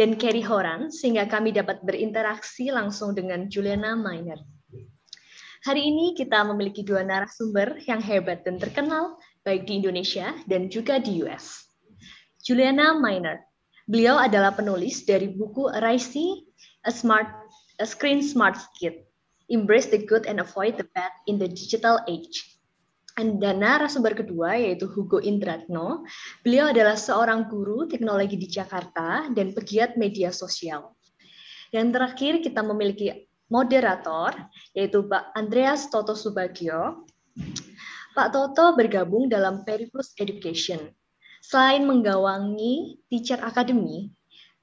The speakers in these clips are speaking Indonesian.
dan Kerry Horan sehingga kami dapat berinteraksi langsung dengan Juliana Miner. Hari ini kita memiliki dua narasumber yang hebat dan terkenal baik di Indonesia dan juga di US. Juliana Miner, beliau adalah penulis dari buku Rising a Smart a Screen Smart Kid, Embrace the Good and Avoid the Bad in the Digital Age. Dan narasumber kedua yaitu Hugo Indratno. Beliau adalah seorang guru teknologi di Jakarta dan pegiat media sosial. Dan terakhir kita memiliki moderator yaitu Pak Andreas Toto Subagio. Pak Toto bergabung dalam Periplus Education. Selain menggawangi Teacher Academy,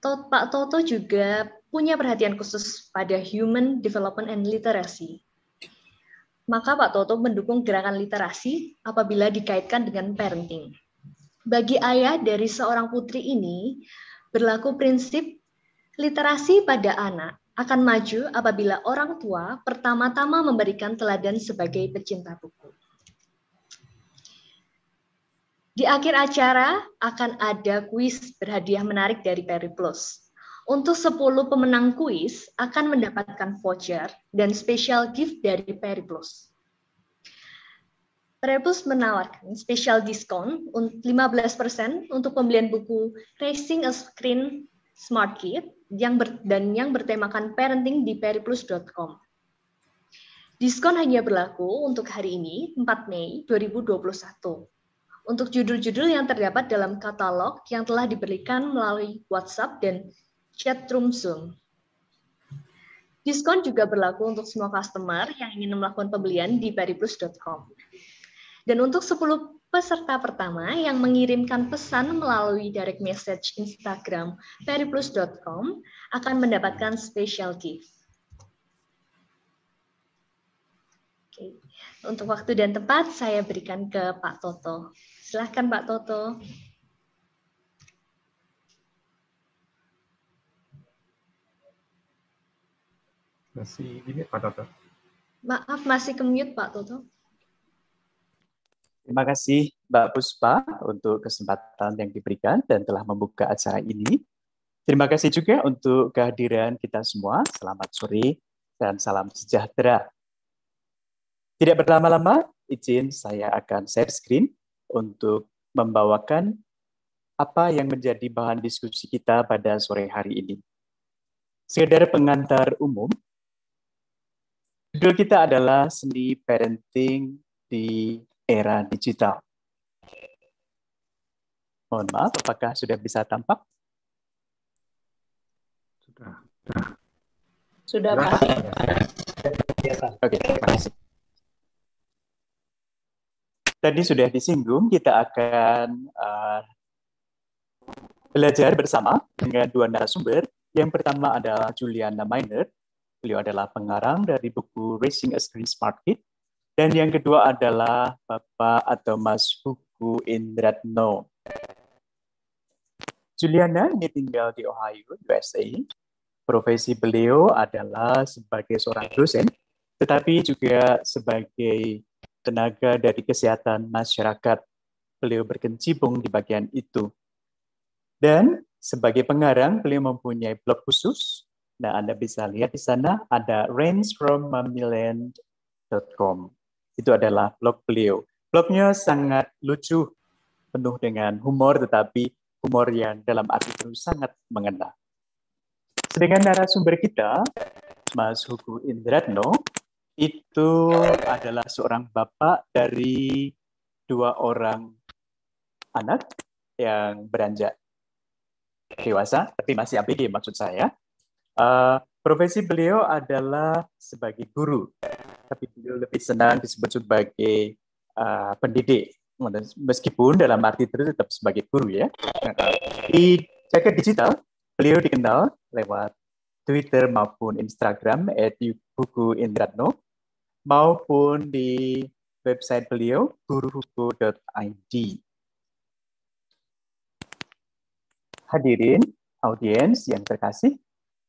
Pak Toto juga punya perhatian khusus pada Human Development and Literacy maka Pak Toto mendukung gerakan literasi apabila dikaitkan dengan parenting. Bagi ayah dari seorang putri ini, berlaku prinsip literasi pada anak akan maju apabila orang tua pertama-tama memberikan teladan sebagai pecinta buku. Di akhir acara akan ada kuis berhadiah menarik dari Periplus. Untuk 10 pemenang kuis akan mendapatkan voucher dan special gift dari Periplus. Periplus menawarkan special diskon 15% untuk pembelian buku Racing a Screen Smart Kit yang ber, dan yang bertemakan parenting di periplus.com. Diskon hanya berlaku untuk hari ini, 4 Mei 2021 untuk judul-judul yang terdapat dalam katalog yang telah diberikan melalui WhatsApp dan chatroom Zoom. Diskon juga berlaku untuk semua customer yang ingin melakukan pembelian di periplus.com. Dan untuk 10 peserta pertama yang mengirimkan pesan melalui direct message Instagram periplus.com akan mendapatkan special gift. Oke. Untuk waktu dan tempat saya berikan ke Pak Toto. Silahkan Pak Toto. Masih ini Pak Toto. Maaf, masih kemute Pak Toto. Terima kasih Mbak Puspa untuk kesempatan yang diberikan dan telah membuka acara ini. Terima kasih juga untuk kehadiran kita semua. Selamat sore dan salam sejahtera. Tidak berlama-lama, izin saya akan share screen untuk membawakan apa yang menjadi bahan diskusi kita pada sore hari ini. Sekedar pengantar umum, Judul kita adalah seni parenting di era digital. Mohon maaf, apakah sudah bisa tampak? Sudah. Sudah, Pak. Oke, terima kasih. Tadi sudah disinggung, kita akan uh, belajar bersama dengan dua narasumber. Yang pertama adalah Juliana Miner, Beliau adalah pengarang dari buku Racing a Screen Smart Kid. Dan yang kedua adalah Bapak atau Mas Huku Indratno. Juliana ini tinggal di Ohio, USA. Profesi beliau adalah sebagai seorang dosen, tetapi juga sebagai tenaga dari kesehatan masyarakat. Beliau berkecimpung di bagian itu. Dan sebagai pengarang, beliau mempunyai blog khusus Nah, Anda bisa lihat di sana ada rainsfrommamiland.com. Itu adalah blog beliau. Blognya sangat lucu, penuh dengan humor, tetapi humor yang dalam arti itu sangat mengena. Sedangkan narasumber kita, Mas Hugo Indratno, itu adalah seorang bapak dari dua orang anak yang beranjak dewasa, tapi masih ABG maksud saya. Uh, profesi beliau adalah sebagai guru, tapi beliau lebih senang disebut sebagai uh, pendidik, meskipun dalam arti itu tetap sebagai guru ya. Di jaket digital, beliau dikenal lewat Twitter maupun Instagram @buku Indratno maupun di website beliau guruhuku.id. Hadirin audiens yang terkasih,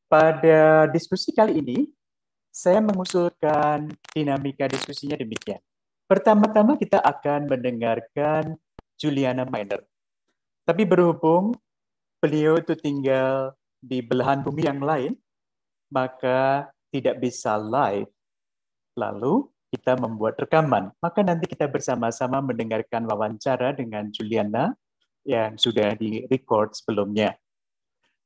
pada diskusi kali ini, saya mengusulkan dinamika diskusinya demikian. Pertama-tama kita akan mendengarkan Juliana Miner. Tapi berhubung beliau itu tinggal di belahan bumi yang lain, maka tidak bisa live. Lalu kita membuat rekaman. Maka nanti kita bersama-sama mendengarkan wawancara dengan Juliana yang sudah di-record sebelumnya.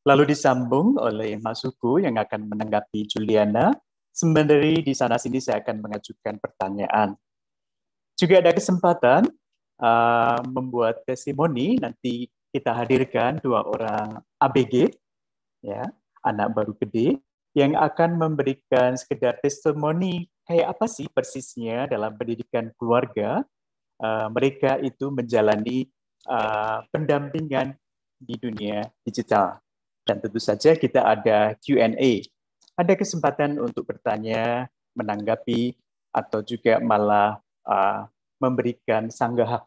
Lalu disambung oleh Mas Suku yang akan menanggapi Juliana. Sebenarnya di sana-sini saya akan mengajukan pertanyaan. Juga ada kesempatan uh, membuat testimoni, nanti kita hadirkan dua orang ABG, ya anak baru gede, yang akan memberikan sekedar testimoni kayak apa sih persisnya dalam pendidikan keluarga uh, mereka itu menjalani uh, pendampingan di dunia digital. Dan tentu saja kita ada Q&A. Ada kesempatan untuk bertanya, menanggapi, atau juga malah uh, memberikan sanggah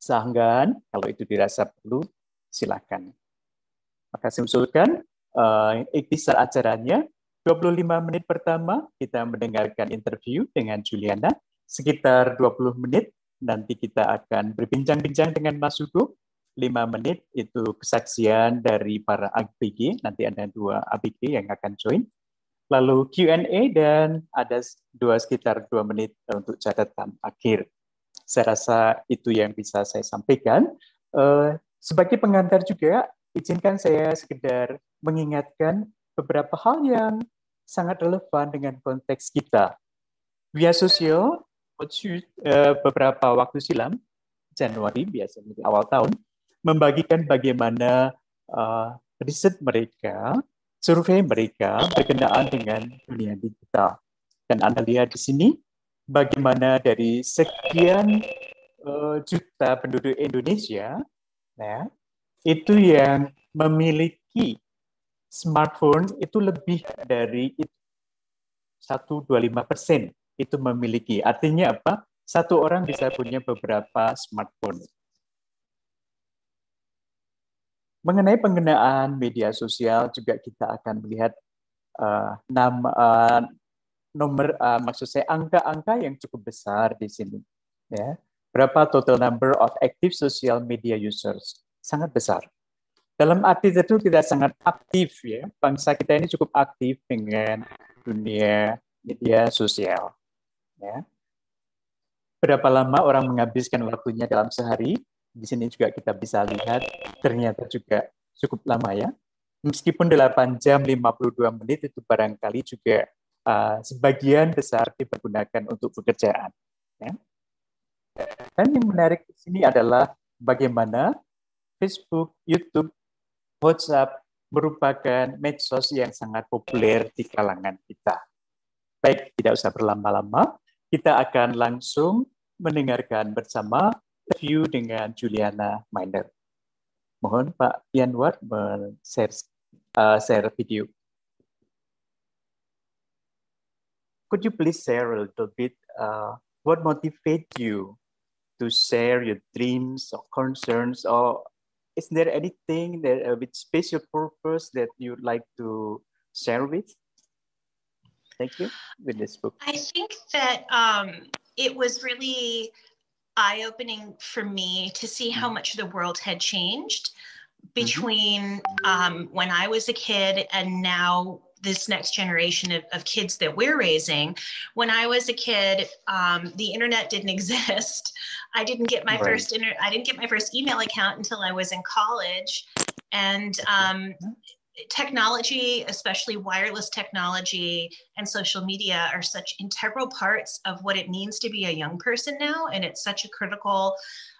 sanggahan kalau itu dirasa perlu silakan. Maka saya usulkan uh, ikhtisar acaranya 25 menit pertama kita mendengarkan interview dengan Juliana, sekitar 20 menit nanti kita akan berbincang-bincang dengan Mas Hugo. 5 menit itu kesaksian dari para ABG, nanti ada dua ABG yang akan join. Lalu Q&A dan ada dua sekitar dua menit untuk catatan akhir. Saya rasa itu yang bisa saya sampaikan. Uh, sebagai pengantar juga, izinkan saya sekedar mengingatkan beberapa hal yang sangat relevan dengan konteks kita. Via sosial, eh, beberapa waktu silam, Januari biasanya di awal tahun, membagikan bagaimana uh, riset mereka, survei mereka berkenaan dengan dunia digital. Dan Anda lihat di sini bagaimana dari sekian uh, juta penduduk Indonesia, ya, itu yang memiliki smartphone itu lebih dari 125 persen itu memiliki. Artinya apa? Satu orang bisa punya beberapa smartphone. Mengenai penggunaan media sosial juga kita akan melihat uh, nama uh, nomor uh, maksud saya angka-angka yang cukup besar di sini ya. Berapa total number of active social media users? Sangat besar. Dalam arti itu kita sangat aktif ya. Bangsa kita ini cukup aktif dengan dunia media sosial. Ya. Berapa lama orang menghabiskan waktunya dalam sehari? Di sini juga kita bisa lihat ternyata juga cukup lama ya. Meskipun 8 jam 52 menit itu barangkali juga uh, sebagian besar dipergunakan untuk pekerjaan. Ya. Dan yang menarik di sini adalah bagaimana Facebook, YouTube, WhatsApp merupakan medsos yang sangat populer di kalangan kita. Baik, tidak usah berlama-lama, kita akan langsung mendengarkan bersama review dengan Juliana Miner. Mohon Pak Yanwar share, uh, share video. Could you please share a little bit uh, what motivates you to share your dreams or concerns or is there anything that uh, with special purpose that you'd like to share with? Thank you with this book. I think that um, it was really eye opening for me to see how mm-hmm. much the world had changed mm-hmm. between mm-hmm. um, when I was a kid and now this next generation of, of kids that we're raising. When I was a kid, um, the internet didn't exist. I didn't get my right. first inter- I didn't get my first email account until I was in college, and um, technology, especially wireless technology and social media, are such integral parts of what it means to be a young person now, and it's such a critical.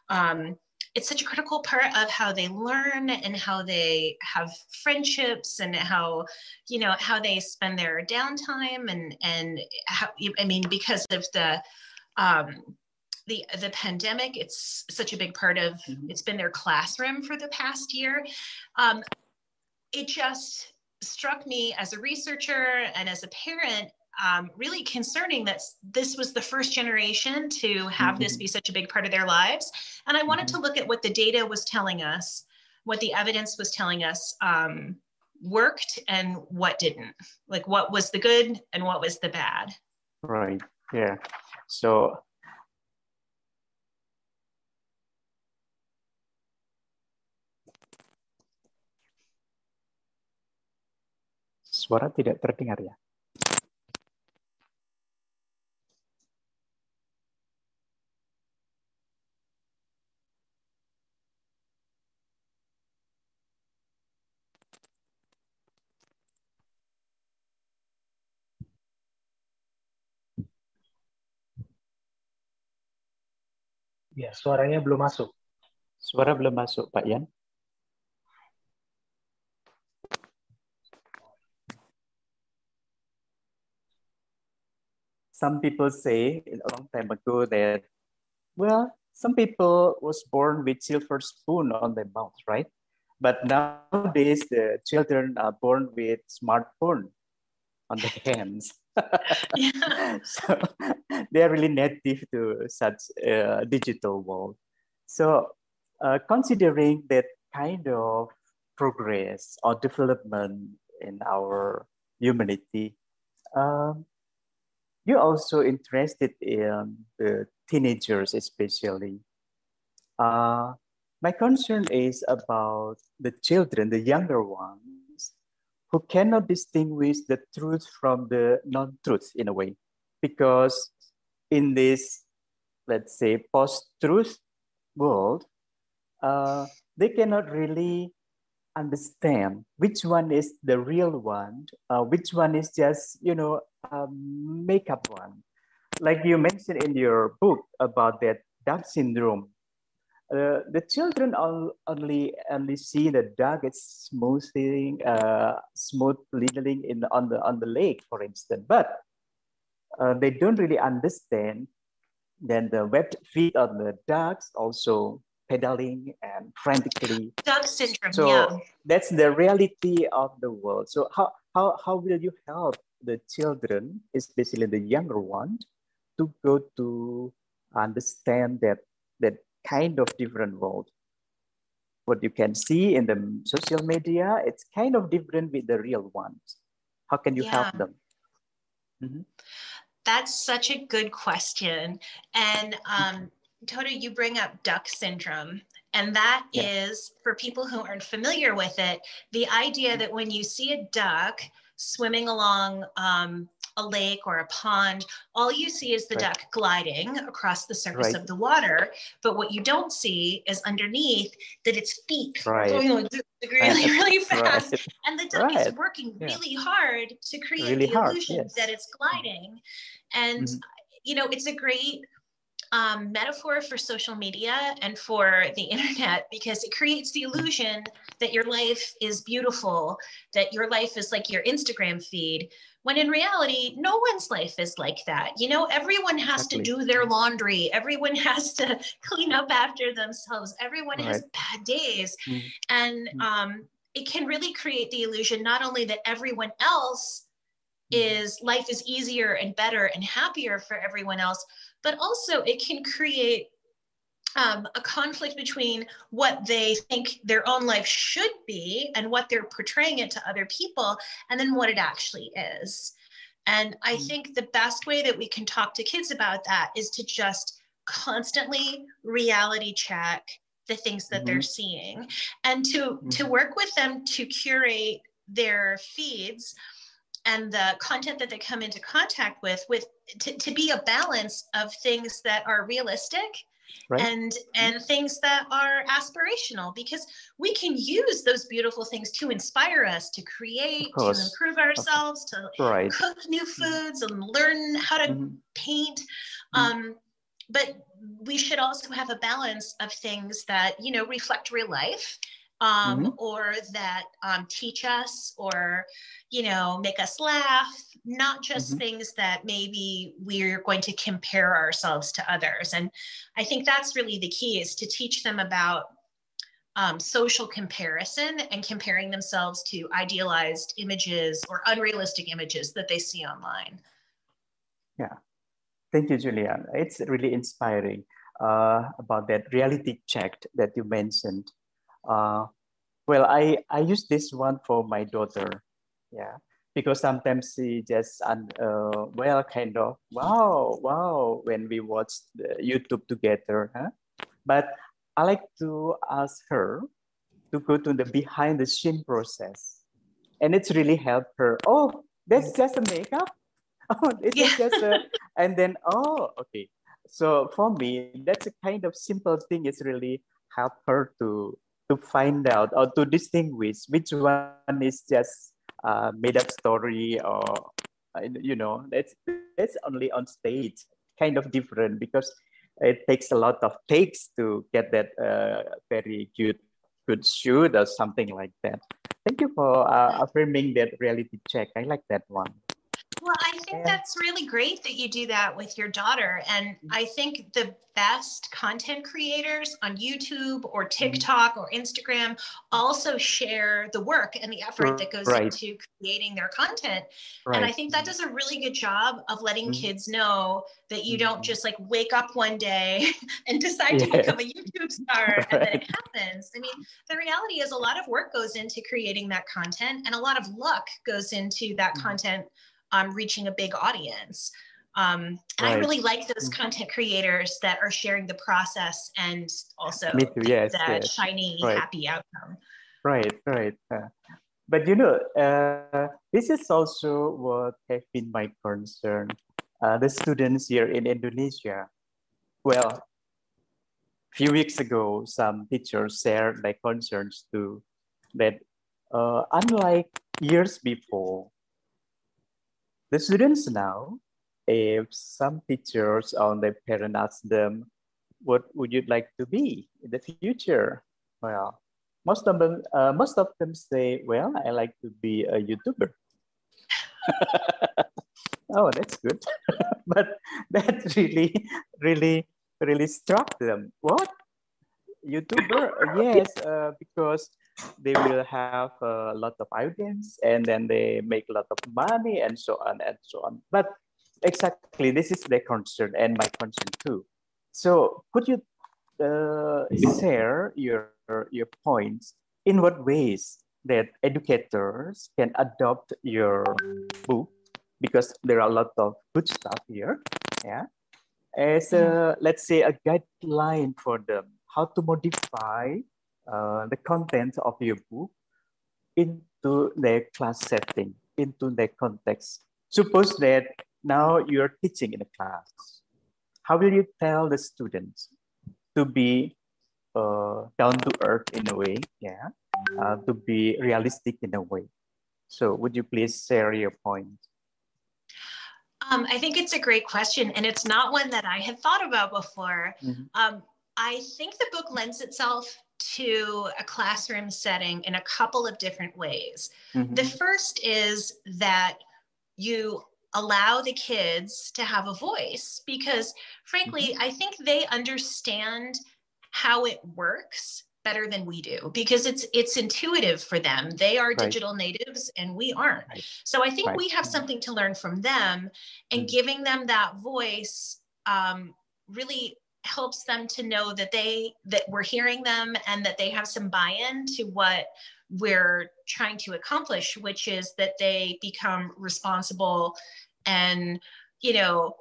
Um, it's such a critical part of how they learn and how they have friendships and how you know how they spend their downtime and and how i mean because of the um the the pandemic it's such a big part of mm-hmm. it's been their classroom for the past year um it just struck me as a researcher and as a parent um, really concerning that this was the first generation to have mm-hmm. this be such a big part of their lives. And I wanted mm-hmm. to look at what the data was telling us, what the evidence was telling us um, worked and what didn't. Like what was the good and what was the bad. Right. Yeah. So Suara tidak terdengar ya. Ya, suaranya belum masuk. Suara belum masuk, Pak Yan. Some people say a long time ago that, well, some people was born with silver spoon on their mouth, right? But nowadays the children are born with smartphone on their hands. Yeah. so they are really native to such a digital world. So uh, considering that kind of progress or development in our humanity, um, you're also interested in the teenagers, especially. Uh, my concern is about the children, the younger ones, who cannot distinguish the truth from the non-truth in a way, because in this, let's say, post-truth world, uh, they cannot really understand which one is the real one, uh, which one is just, you know, a makeup one. Like you mentioned in your book about that Down syndrome, uh, the children only only see the dog is smoothing, uh, smooth leading in on the on the lake, for instance, but uh, they don't really understand. Then the webbed feet on the dogs also pedaling and frantically. Dog syndrome, So yeah. that's the reality of the world. So how how how will you help the children, especially the younger ones, to go to understand that that kind of different world? What you can see in the social media, it's kind of different with the real ones. How can you help Yeah. them? Mhm. That's such a good question. And um, Toto, you bring up duck syndrome. And that is, Yeah. for people who aren't familiar with it, the idea that when you see a duck swimming along um, a lake or a pond, all you see is the Right. duck gliding across the surface Right. of the water. But what you don't see is underneath that its feet Right. going really, really fast. And the duck is working Yeah. really hard to create Really the hard, illusion yes. that it's gliding. And, Mhm. you know, it's a great um, metaphor for social media and for the internet because it creates the illusion that your life is beautiful, that your life is like your Instagram feed. When in reality, no one's life is like that. You know, everyone has Exactly. to do their laundry, everyone has to clean up after themselves, everyone has bad days. Mm. And Mm. um, it can really create the illusion not only that everyone else is life is easier and better and happier for everyone else, but also it can create um, a conflict between what they think their own life should be and what they're portraying it to other people, and then what it actually is. And I Mm. think the best way that we can talk to kids about that is to just constantly reality check the things that they're seeing and to to Mhm. work with them to curate their feeds and the content that they come into contact with with to, to be a balance of things that are realistic Right. and and things that are aspirational because we can use those beautiful things to inspire us to create to improve ourselves to Right. cook new foods and learn how to Mhm. paint Mm. um, but we should also have a balance of things that you know reflect real life um, Mhm. or that um, teach us or you know make us laugh not just Mhm. things that maybe we're going to compare ourselves to others and i think that's really the key is to teach them about um, social comparison and comparing themselves to idealized images or unrealistic images that they see online Yeah. Thank you, Julian. It's really inspiring uh, about that reality check that you mentioned. Uh, well, I, I use this one for my daughter, yeah, because sometimes she just, un, uh, well, kind of, wow, wow, when we watch the YouTube together. Huh? But I like to ask her to go to the behind the scene process and it's really helped her. Oh, that's just a makeup. Oh, it's Yeah. just a, and then oh, okay. So for me, that's a kind of simple thing. It's really help her to to find out or to distinguish which one is just uh, made up story or uh, you know that's that's only on stage kind of different because it takes a lot of takes to get that uh, very good good shoot or something like that. Thank you for uh, affirming that reality check. I like that one Well, I think that's really great that you do that with your daughter. And mm-hmm. I think the best content creators on YouTube or mm-hmm. TikTok or Instagram also share the work and the effort that goes Right. into creating their content. right And I think that does a really good job of letting Mhm. kids know that you don't mm-hmm. just like wake up one day and decide to become a YouTube star and then it happens. I mean, the reality is a lot of work goes into creating that content and a lot of luck goes into that content um, reaching a big audience. Um, and I really like those content creators that are sharing the process and also Me too, yes, that yes. shiny, Right. happy outcome. Right, right. Uh, but you know, uh, this is also what have been my concern. Uh, the students here in Indonesia, well, a few weeks ago, some teachers shared their concerns too, that uh, unlike years before, the students now, if some teachers or their parents ask them, what would you like to be in the future? Well, most of them uh, most of them say well i like to be a youtuber. Oh that's good. But that really really really struck them. What? Youtuber? Yes uh, because they will have a lot of audience and then they make a lot of money and so on and so on. But exactly this is their concern and my concern too. So could you uh, mm-hmm. share your your points? In what ways that educators can adopt your book? Because there are a lot of good stuff here yeah? As a let's say a guideline for them how to modify uh, the content of your book into their class setting into their context suppose that now you're teaching in a class how will you tell the students to be uh, down to earth in a way, yeah, uh, to be realistic in a way. So, would you please share your point? Um, I think it's a great question, and it's not one that I had thought about before. Mhm. Um, I think the book lends itself to a classroom setting in a couple of different ways. Mhm. The first is that you allow the kids to have a voice because, frankly, I think they understand how it works better than we do because it's it's intuitive for them they are Right. digital natives and we aren't Right. so i think Right. we have something to learn from them and Mhm. giving them that voice um, really helps them to know that they that we're hearing them and that they have some buy-in to what we're trying to accomplish which is that they become responsible and you know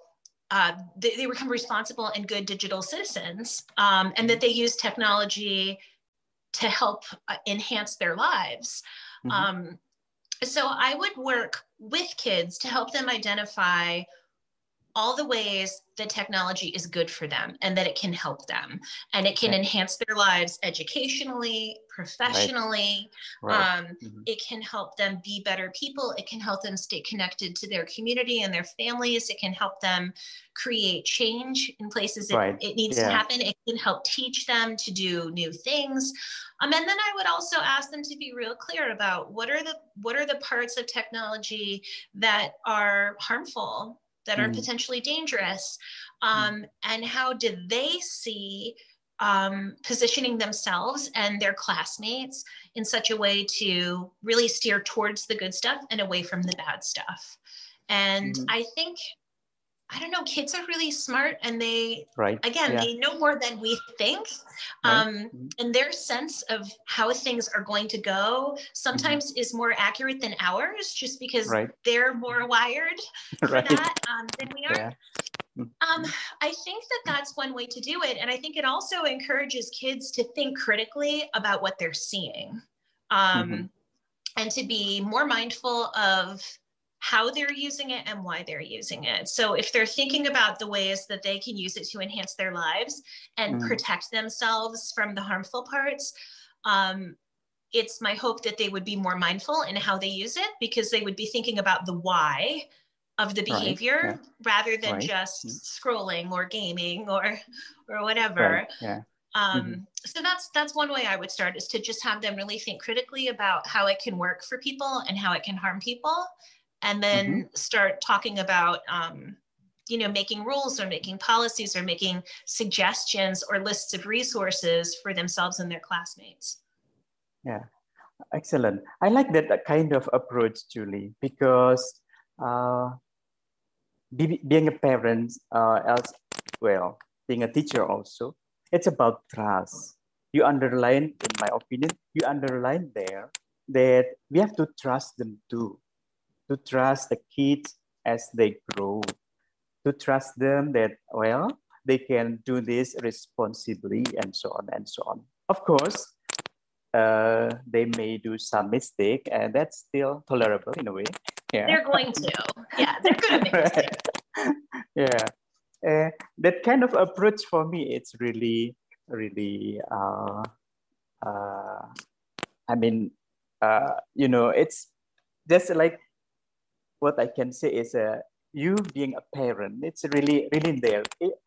uh, they, they become responsible and good digital citizens um, and that they use technology to help uh, enhance their lives Mhm. um, so i would work with kids to help them identify all the ways that technology is good for them and that it can help them and it can Yeah. enhance their lives educationally professionally right. um, Mhm. it can help them be better people it can help them stay connected to their community and their families it can help them create change in places it, Right. it needs to happen it can help teach them to do new things um, and then i would also ask them to be real clear about what are the what are the parts of technology that are harmful that are Mm. potentially dangerous um, and how did they see um, positioning themselves and their classmates in such a way to really steer towards the good stuff and away from the bad stuff. And Mhm. I think, I don't know, kids are really smart and they, Right. again, yeah. they know more than we think. Right. Um, and their sense of how things are going to go sometimes is more accurate than ours just because Mm-hmm. Right. they're more wired for that um, than we are. Yeah. Mhm. Um, I think that that's one way to do it. And I think it also encourages kids to think critically about what they're seeing. Um, Mhm. and to be more mindful of how they're using it and why they're using it. So if they're thinking about the ways that they can use it to enhance their lives and Mm. protect themselves from the harmful parts, um, it's my hope that they would be more mindful in how they use it because they would be thinking about the why of the Right, behavior yeah. rather than Right, just mm. scrolling or gaming or or whatever. Right. Yeah. Um, Mhm. So that's that's one way I would start is to just have them really think critically about how it can work for people and how it can harm people, and then Mm-hmm. start talking about um, you know making rules or making policies or making suggestions or lists of resources for themselves and their classmates. Yeah, excellent. I like that kind of approach, Julie, because uh, be, being a parent, uh, as well, being a teacher also, it's about trust. You underline, in my opinion, you underline there that we have to trust them too, to trust the kids as they grow, to trust them that, well, they can do this responsibly and so on and so on. Of course, uh, they may do some mistake and that's still tolerable in a way. Yeah. They're going to, yeah, they're going to make mistakes. yeah. Uh, that kind of approach for me, it's really, really, uh, uh, I mean, uh, you know, it's just like what I can say is uh, you being a parent, it's really, really there. It-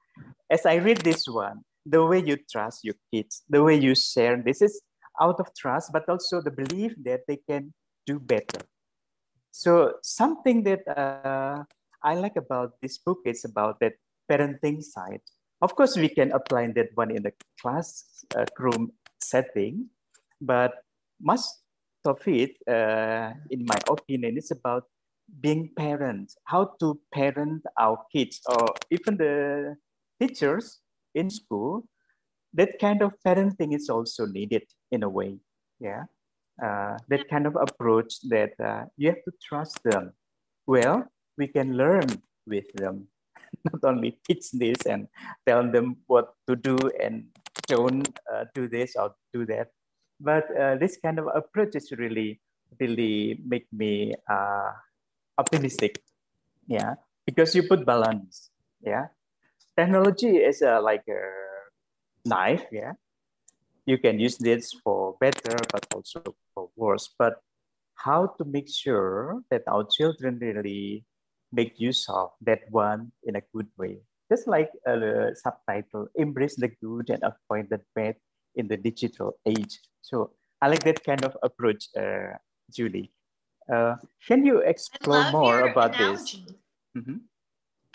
as I read this one, the way you trust your kids, the way you share, this is out of trust, but also the belief that they can do better. So something that uh, I like about this book is about that parenting side. Of course, we can apply that one in the classroom setting, but most of it, uh, in my opinion, is about being parents, how to parent our kids, or even the teachers in school. That kind of parenting is also needed in a way. Yeah, uh, that kind of approach that uh, you have to trust them. Well, we can learn with them, not only teach this and tell them what to do and don't uh, do this or do that. But uh, this kind of approach is really, really make me uh, optimistic. Yeah, because you put balance. Yeah, technology is a, like a knife. Yeah, you can use this for better, but also for worse. But how to make sure that our children really make use of that one in a good way? Just like a the subtitle, embrace the good and avoid the bad in the digital age. So I like that kind of approach, uh, Julie. Uh, can you explore more about this? analogy. Mhm.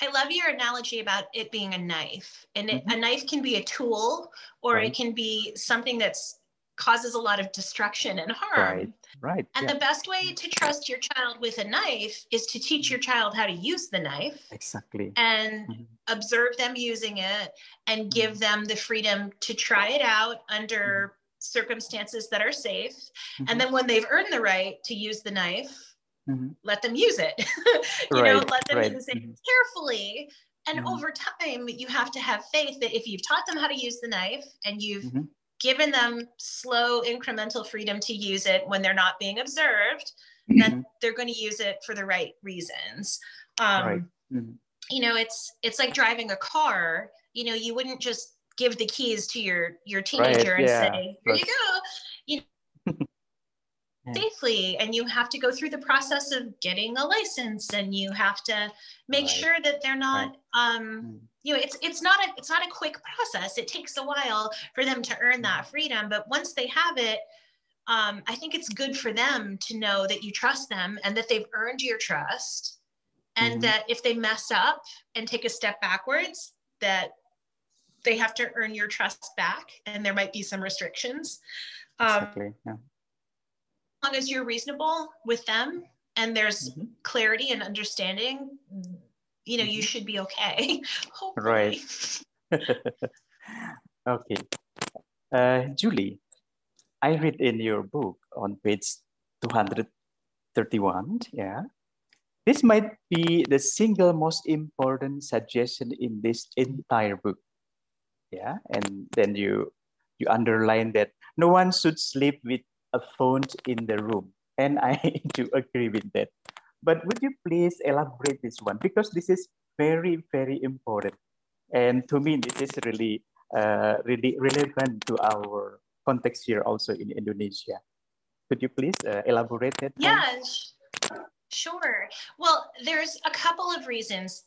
I love your analogy about it being a knife. And it, Mhm. a knife can be a tool or Right. it can be something that's causes a lot of destruction and harm. Right, right. And yeah, the best way to trust your child with a knife is to teach your child how to use the knife exactly. and Mhm. observe them using it and give them the freedom to try it out under circumstances that are safe. Mhm. And then when they've earned the right to use the knife, Mhm. let them use it. you know, let them right. use it Mhm. carefully. And Mhm. over time, you have to have faith that if you've taught them how to use the knife and you've Mhm. given them slow, incremental freedom to use it when they're not being observed, Mhm. then they're going to use it for the right reasons. Um, Right. You know, it's it's like driving a car. You know, you wouldn't just give the keys to your your teenager and yeah, say, "Here you go." You Yeah. safely and you have to go through the process of getting a license and you have to make Right. sure that they're not um Mm. you know it's it's not a it's not a quick process it takes a while for them to earn that Mm. freedom but once they have it um, i think it's good for them to know that you trust them and that they've earned your trust and Mhm. that if they mess up and take a step backwards that they have to earn your trust back and there might be some restrictions um, Exactly. Yeah. as long as you're reasonable with them and there's Mhm. clarity and understanding you know you Mhm. should be okay. Right. okay. Uh, Julie, I read in your book on page 231, yeah. This might be the single most important suggestion in this entire book. Yeah, and then you you underline that no one should sleep with a phone in the room. And I do agree with that. But would you please elaborate this one? Because this is very, very important. And to me, this is really, uh, really relevant to our context here also in Indonesia. Could you please uh, elaborate that? Yeah, sure. Well, there's a couple of reasons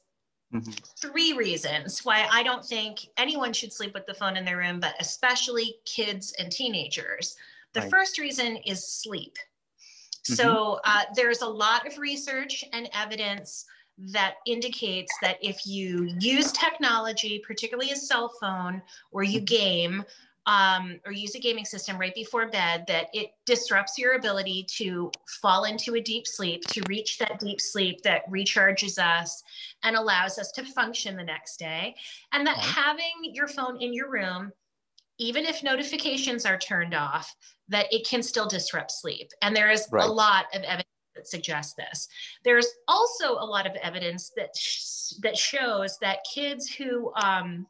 Mm-hmm. Three reasons why I don't think anyone should sleep with the phone in their room, but especially kids and teenagers. The right. first reason is sleep. Mm-hmm. So uh, there's a lot of research and evidence that indicates that if you use technology, particularly a cell phone, or you mm-hmm. game, um, or use a gaming system right before bed, that it disrupts your ability to fall into a deep sleep, to reach that deep sleep that recharges us and allows us to function the next day. And that having your phone in your room, even if notifications are turned off, that it can still disrupt sleep. And there is right. a lot of evidence that suggests this. There's also a lot of evidence that sh- that shows that kids who um,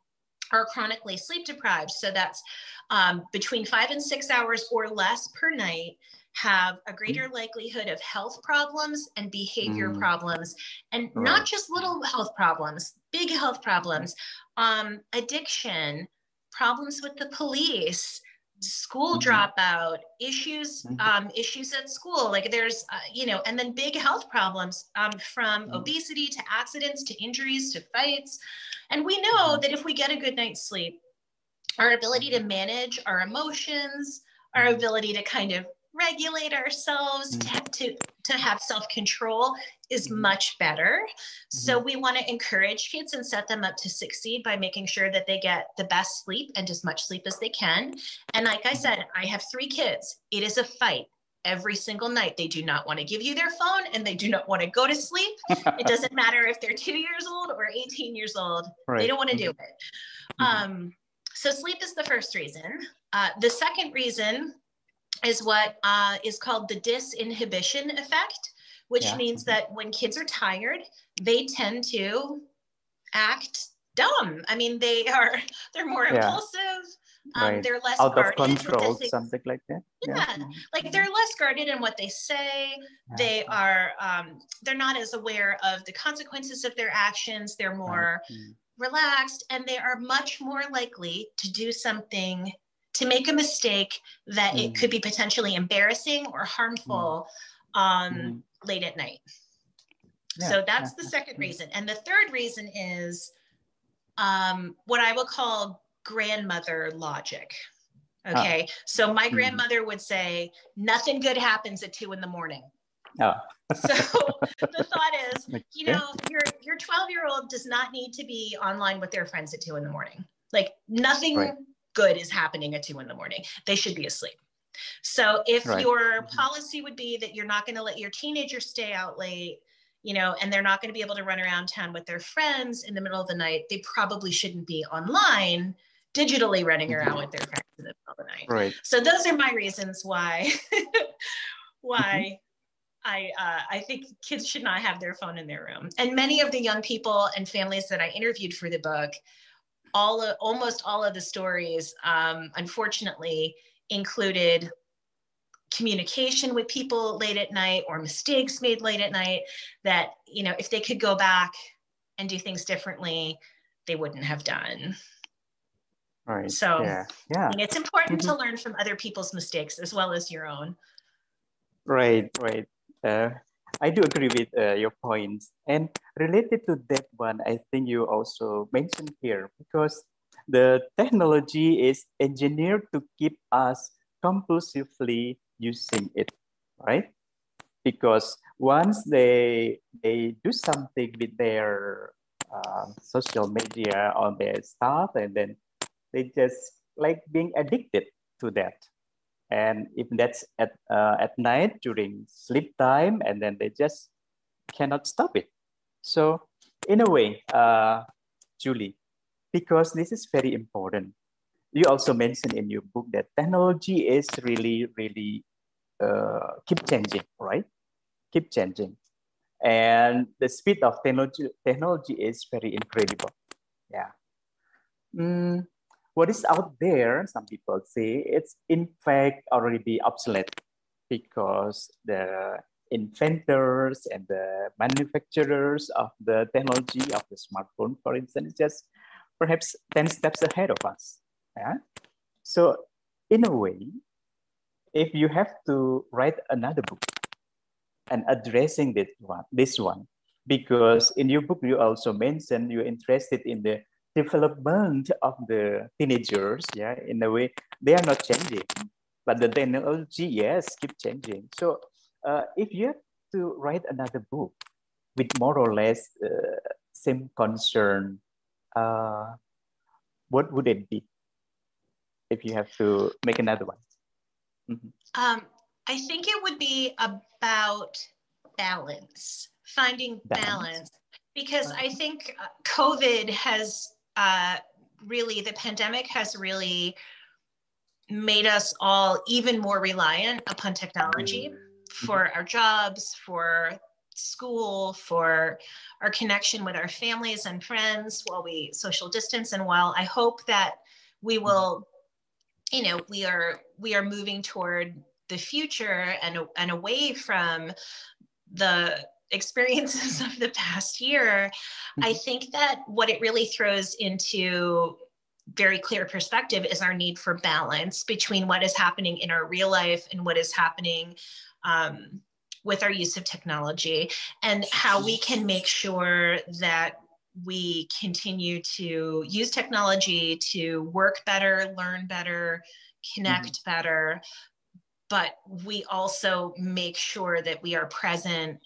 are chronically sleep deprived, so that's um, between five and six hours or less per night, have a greater mm. likelihood of health problems and behavior mm. problems, and right. not just little health problems, big health problems, um, addiction, problems with the police, school mm-hmm. dropout issues mm-hmm. um, issues at school like there's uh, you know and then big health problems um, from mm-hmm. obesity to accidents to injuries to fights and we know that if we get a good night's sleep our ability to manage our emotions our ability to kind of regulate ourselves to have, to, to have self-control is much better so we want to encourage kids and set them up to succeed by making sure that they get the best sleep and as much sleep as they can and like i said i have three kids it is a fight every single night. They do not want to give you their phone and they do not want to go to sleep. it doesn't matter if they're two years old or 18 years old, right. they don't want to do it. Mm-hmm. Um, so, sleep is the first reason. Uh, the second reason is what uh, is called the disinhibition effect, which yeah. means mm-hmm. that when kids are tired, they tend to act dumb. I mean, they are they're more yeah. impulsive. Um, right. They're less out of control, something like that. Yeah, yeah. Mm-hmm. like they're less guarded in what they say. Yeah. They are um, they're not as aware of the consequences of their actions. They're more right. mm. relaxed, and they are much more likely to do something to make a mistake that mm. it could be potentially embarrassing or harmful mm. um, mm. Late at night. Yeah, so that's yeah, the second reason. And the third reason is um, what I will call grandmother logic. Ah. Okay. Oh. So my mm-hmm. grandmother would say, nothing good happens at two in the morning. Oh. so the thought is, you know, your your 12 year old does not need to be online with their friends at two in the morning. Like nothing right. good is happening at two in the morning. They should be asleep. So if right. your mm-hmm. policy would be that you're not going to let your teenager stay out late, you know, and they're not going to be able to run around town with their friends in the middle of the night, they probably shouldn't be online digitally running around with their friends in the middle of the night. Right. So those are my reasons why why mm-hmm. I uh, I think kids should not have their phone in their room. And many of the young people and families that I interviewed for the book, all of, almost all of the stories, um, unfortunately, included communication with people late at night or mistakes made late at night that you know if they could go back and do things differently they wouldn't have done Right. So yeah, yeah. it's important mm-hmm. to learn from other people's mistakes as well as your own. Right, right. Uh, I do agree with uh, your points. And related to that one, I think you also mentioned here because the technology is engineered to keep us compulsively using it, right? Because once they they do something with their uh, social media on their stuff, and then they just like being addicted to that and if that's at uh, at night during sleep time and then they just cannot stop it so in a way uh, julie because this is very important. You also mentioned in your book that technology is really really uh, keep changing right? Keep changing. And the speed of technology technology is very incredible. Yeah. Mm, what is out there, some people say it's in fact already obsolete. because the inventors and the manufacturers of the technology of the smartphone, for instance, just perhaps 10 steps ahead of us. Yeah? So in a way, if you have to write another book and addressing this one, this one, because in your book you also mentioned you're interested in the development of the teenagers, yeah, in a way they are not changing, but the technology, yes, keep changing. So uh, if you have to write another book with more or less uh, same concern, uh, what would it be if you have to make another one? Mm-hmm. Um, I think it would be about balance, finding balance, balance because I think uh, COVID has uh, really, the pandemic has really made us all even more reliant upon technology mm-hmm. for our jobs, for school, for our connection with our families and friends while we social distance. And while I hope that we mm-hmm. will, you know, we are we are moving toward the future and, and away from the experiences of the past year, I mm-hmm. think that what it really throws into very clear perspective is our need for balance between what is happening in our real life and what is happening um, with our use of technology and how we can make sure that we continue to use technology to work better, learn better, connect mm-hmm. better, but we also make sure that we are present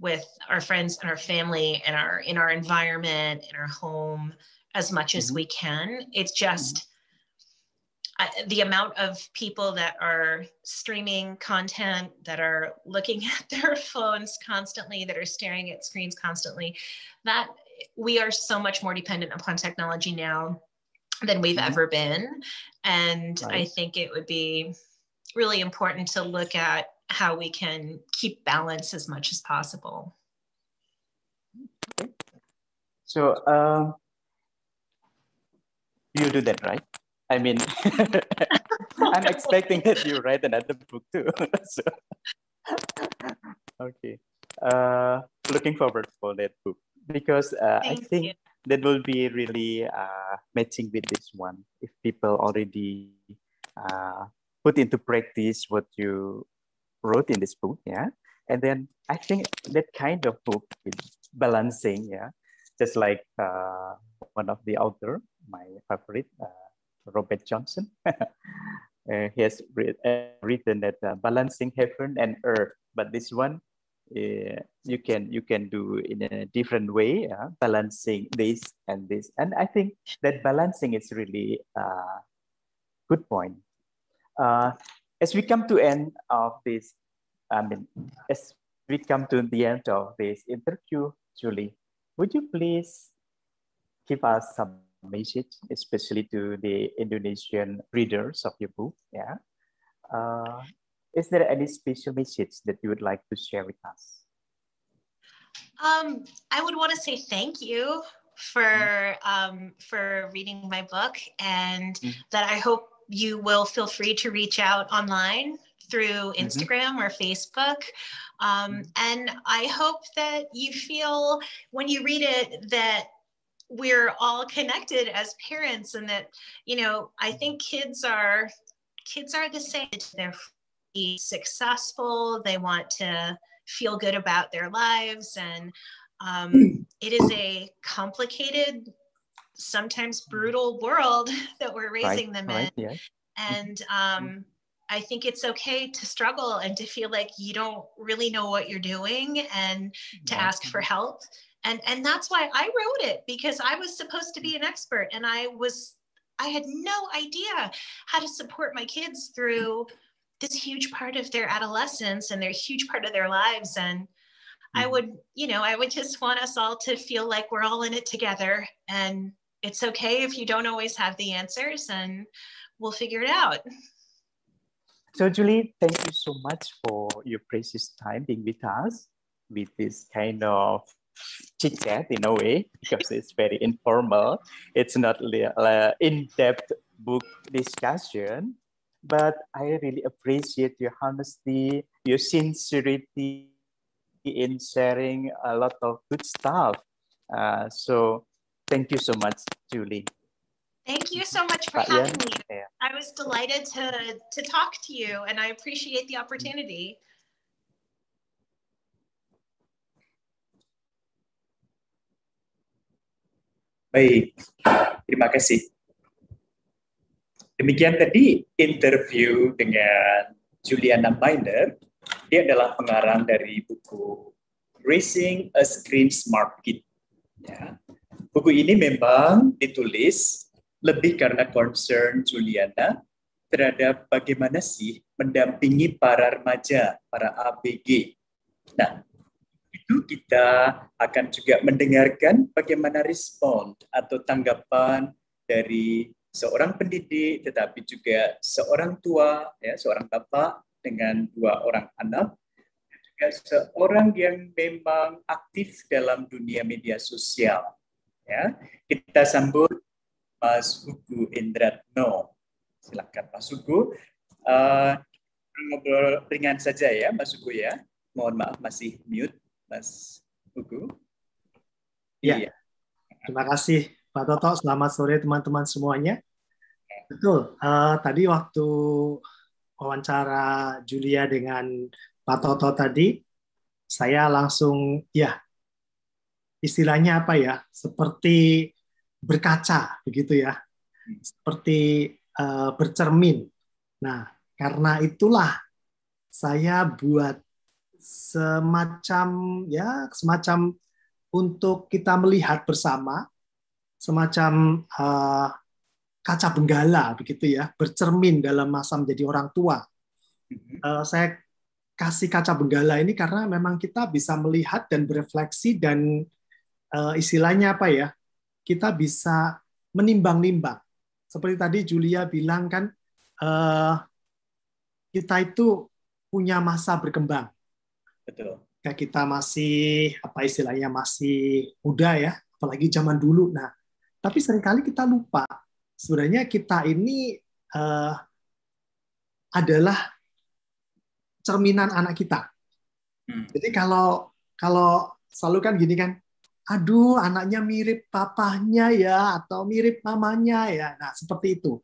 with our friends and our family and our in our environment in our home as much as mm-hmm. we can it's just mm-hmm. the amount of people that are streaming content that are looking at their phones constantly that are staring at screens constantly that we are so much more dependent upon technology now than we've mm-hmm. ever been and right. i think it would be really important to look at how we can keep balance as much as possible. So um, you do that, right? I mean, I'm expecting that you write another book too. so, okay, uh, looking forward for that book because uh, I think you. that will be really uh, matching with this one. If people already uh, put into practice what you wrote in this book, yeah. And then I think that kind of book is balancing, yeah, just like uh, one of the author, my favorite, uh, Robert Johnson. uh, he has uh, written that uh, balancing heaven and earth, but this one uh, you can you can do in a different way, yeah? balancing this and this. And I think that balancing is really a good point. Uh, as we come to end of this, I mean, as we come to the end of this interview, Julie, would you please give us some message, especially to the Indonesian readers of your book? Yeah. Uh, is there any special message that you would like to share with us? Um, I would want to say thank you for mm. um, for reading my book, and mm. that I hope you will feel free to reach out online through mm-hmm. Instagram mm-hmm. or Facebook. Um, mm-hmm. and I hope that you feel when you read it that we're all connected as parents and that, you know, I think kids are kids are the same. They're successful. They want to feel good about their lives. And um, it is a complicated sometimes brutal world that we're raising right, them right, in. Yeah. And um, I think it's okay to struggle and to feel like you don't really know what you're doing and to ask for help. And and that's why I wrote it because I was supposed to be an expert and I was I had no idea how to support my kids through this huge part of their adolescence and their huge part of their lives and I mm-hmm. would, you know, I would just want us all to feel like we're all in it together and it's okay if you don't always have the answers and we'll figure it out. So Julie, thank you so much for your precious time being with us with this kind of chit chat in a way because it's very informal. It's not an in-depth book discussion, but I really appreciate your honesty, your sincerity in sharing a lot of good stuff. Uh, so thank you so much, Julie. Thank you so much for having Ian? me. Yeah. I was delighted to to talk to you, and I appreciate the opportunity. Baik, terima kasih. Demikian tadi interview dengan Juliana Miner. Dia adalah pengarang dari buku Racing a Screen Smart Kid. Ya. Buku ini memang ditulis lebih karena concern Juliana terhadap bagaimana sih mendampingi para remaja, para ABG. Nah, itu kita akan juga mendengarkan bagaimana respon atau tanggapan dari seorang pendidik tetapi juga seorang tua ya seorang bapak dengan dua orang anak dan juga seorang yang memang aktif dalam dunia media sosial ya. Kita sambut Mas Hugo Indratno. Silakan Mas Hugo. Eh, ngobrol ringan saja ya Mas Hugo ya. Mohon maaf masih mute Mas Hugo. Iya. Terima kasih Pak Toto. Selamat sore teman-teman semuanya. Betul. eh, tadi waktu wawancara Julia dengan Pak Toto tadi, saya langsung ya istilahnya apa ya? Seperti berkaca begitu ya. Seperti eh, bercermin. Nah, karena itulah saya buat semacam ya semacam untuk kita melihat bersama semacam uh, kaca benggala begitu ya bercermin dalam masa menjadi orang tua. Uh, saya kasih kaca benggala ini karena memang kita bisa melihat dan berefleksi dan uh, istilahnya apa ya kita bisa menimbang-nimbang. Seperti tadi Julia bilang kan uh, kita itu punya masa berkembang Betul. Kayak kita masih apa istilahnya masih muda ya, apalagi zaman dulu. Nah, tapi sering kali kita lupa sebenarnya kita ini eh, adalah cerminan anak kita. Hmm. Jadi kalau kalau selalu kan gini kan, aduh anaknya mirip papahnya ya atau mirip mamanya ya. Nah, seperti itu.